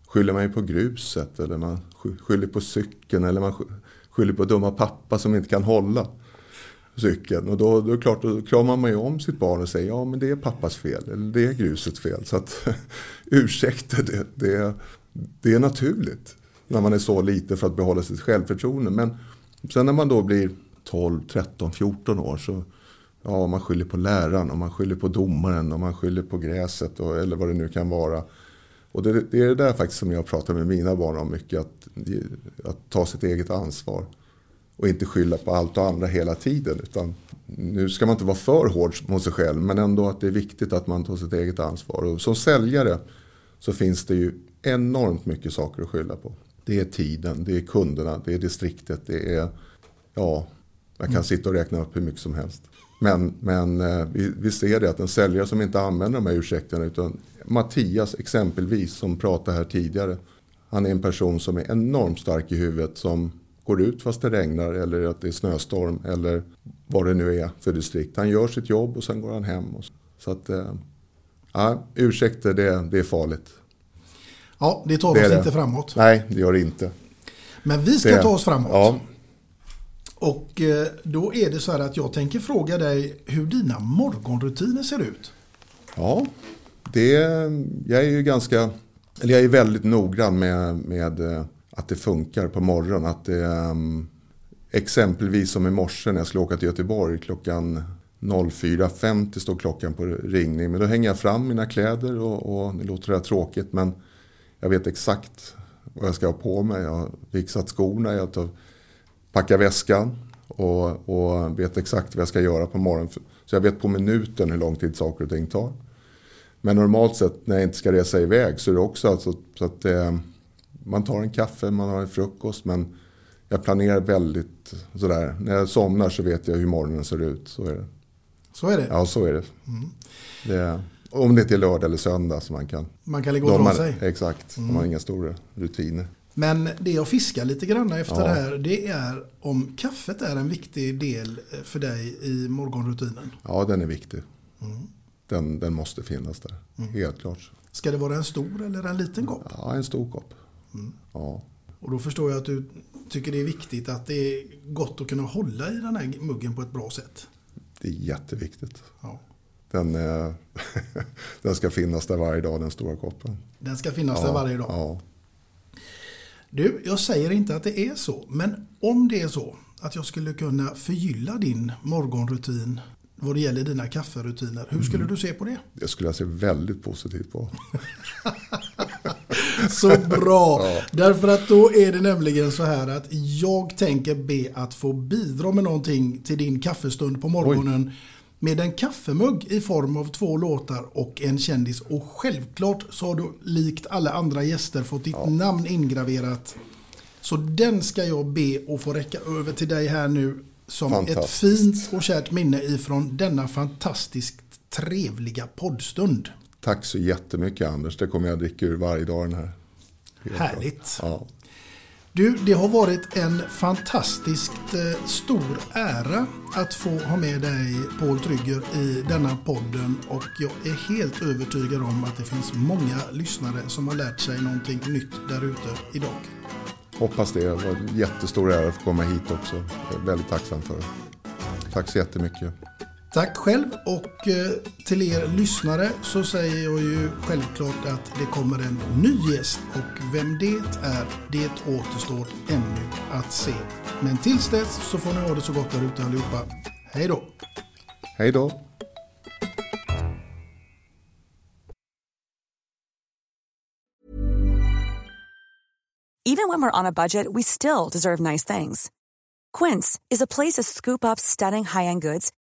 skyller man ju på gruset eller man sky- skyller på cykeln eller man sky- skyller på dumma pappa som inte kan hålla cykeln. Och då, då är det klart, då kramar man ju om sitt barn och säger ja men det är pappas fel eller det är grusets fel. Så att ursäkter det, det, det är naturligt när man är så liten för att behålla sitt självförtroende. Men sen när man då blir 12, 13, 14 år så ja, man skyller på läraren och man skyller på domaren och man skyller på gräset och, eller vad det nu kan vara. Och det, det är det där faktiskt som jag pratar med mina barn om mycket. Att, att ta sitt eget ansvar. Och inte skylla på allt och andra hela tiden. Utan nu ska man inte vara för hård mot sig själv. Men ändå att det är viktigt att man tar sitt eget ansvar. Och som säljare så finns det ju enormt mycket saker att skylla på. Det är tiden, det är kunderna, det är distriktet, det är... Ja, jag kan Mm. sitta och räkna upp hur mycket som helst. Men, men eh, vi, vi ser det att en säljare som inte använder de här ursäkterna utan Mattias exempelvis som pratade här tidigare. Han är en person som är enormt stark i huvudet som går ut fast det regnar eller att det är snöstorm eller vad det nu är för distrikt. Han gör sitt jobb och sen går han hem. Och så. att, eh, ja, ursäkter det, det är farligt. Ja, det tar Det oss det. inte framåt. Nej, det gör det inte. Men vi ska Det- ta oss framåt. Ja, Och eh, då är det så här att jag tänker fråga dig hur dina morgonrutiner ser ut. Ja, det, jag är ju ganska, eller jag är väldigt noggrann med, med eh, att det funkar på morgonen. Att det, ehm, exempelvis som i morse när jag skulle åka till Göteborg klockan 04.50 står klockan på ringning. Men då hänger jag fram mina kläder och, och det låter det här tråkigt men jag vet exakt vad jag ska ha på mig. Jag har fixat skorna, jag tar, packar väskan och, och vet exakt vad jag ska göra på morgonen. Så jag vet på minuten hur lång tid saker och ting tar. Men normalt sett när jag inte ska resa iväg så är det också alltså, så att eh, man tar en kaffe, man har en frukost. Men jag planerar väldigt sådär. När jag somnar så vet jag hur morgonen ser ut. Så är det. Så är det. Ja, så är det. Mm. det om det inte är lördag eller söndag så man kan. Man kan dra har- sig. Exakt, Mm. de har inga stora rutiner. Men det jag fiskar lite grann efter Ja. det här det är om kaffet är en viktig del eh, för dig i morgonrutinen. Ja, den är viktig. Mm. Den, den måste finnas där, helt klart. Ska det vara en stor eller en liten kopp? Ja, en stor kopp. Mm. Ja. Och då förstår jag att du tycker det är viktigt att det är gott att kunna hålla i den här muggen på ett bra sätt. Det är jätteviktigt. Ja. Den, eh, den ska finnas där varje dag, den stora koppen. Den ska finnas ja, där varje dag. Ja. Du, jag säger inte att det är så. Men om det är så att jag skulle kunna förgylla din morgonrutin vad det gäller dina kafferutiner. Hur skulle Mm. du se på det? Det skulle jag se väldigt positivt på. Så bra! Ja. Därför att då är det nämligen så här att jag tänker be att få bidra med någonting till din kaffestund på morgonen. Med en kaffemugg i form av två låtar och en kändis. Och självklart så har du likt alla andra gäster fått ditt namn ingraverat. Så den ska jag be att få räcka över till dig här nu. Som ett fint och kärt minne ifrån denna fantastiskt trevliga poddstund. Tack så jättemycket Anders, det kommer jag dricka ur varje dag den här. Helt Härligt. Ja. Du, det har varit en fantastiskt eh, stor ära att få ha med dig Paul Trygger i denna podden och jag är helt övertygad om att det finns många lyssnare som har lärt sig någonting nytt där ute idag. Hoppas det, det var en jättestor ära att få komma hit också. Jag är väldigt tacksam för det. Tack så jättemycket. Tack själv och eh, till er lyssnare så säger jag ju självklart att det kommer en ny gäst och vem det är, det återstår ännu att se. Men tills dess så får ni ha det så gott där ute allihopa. Hej då! Hej då. Even when we're on a budget, we still deserve nice things. Quince is a place to scoop up stunning high-end goods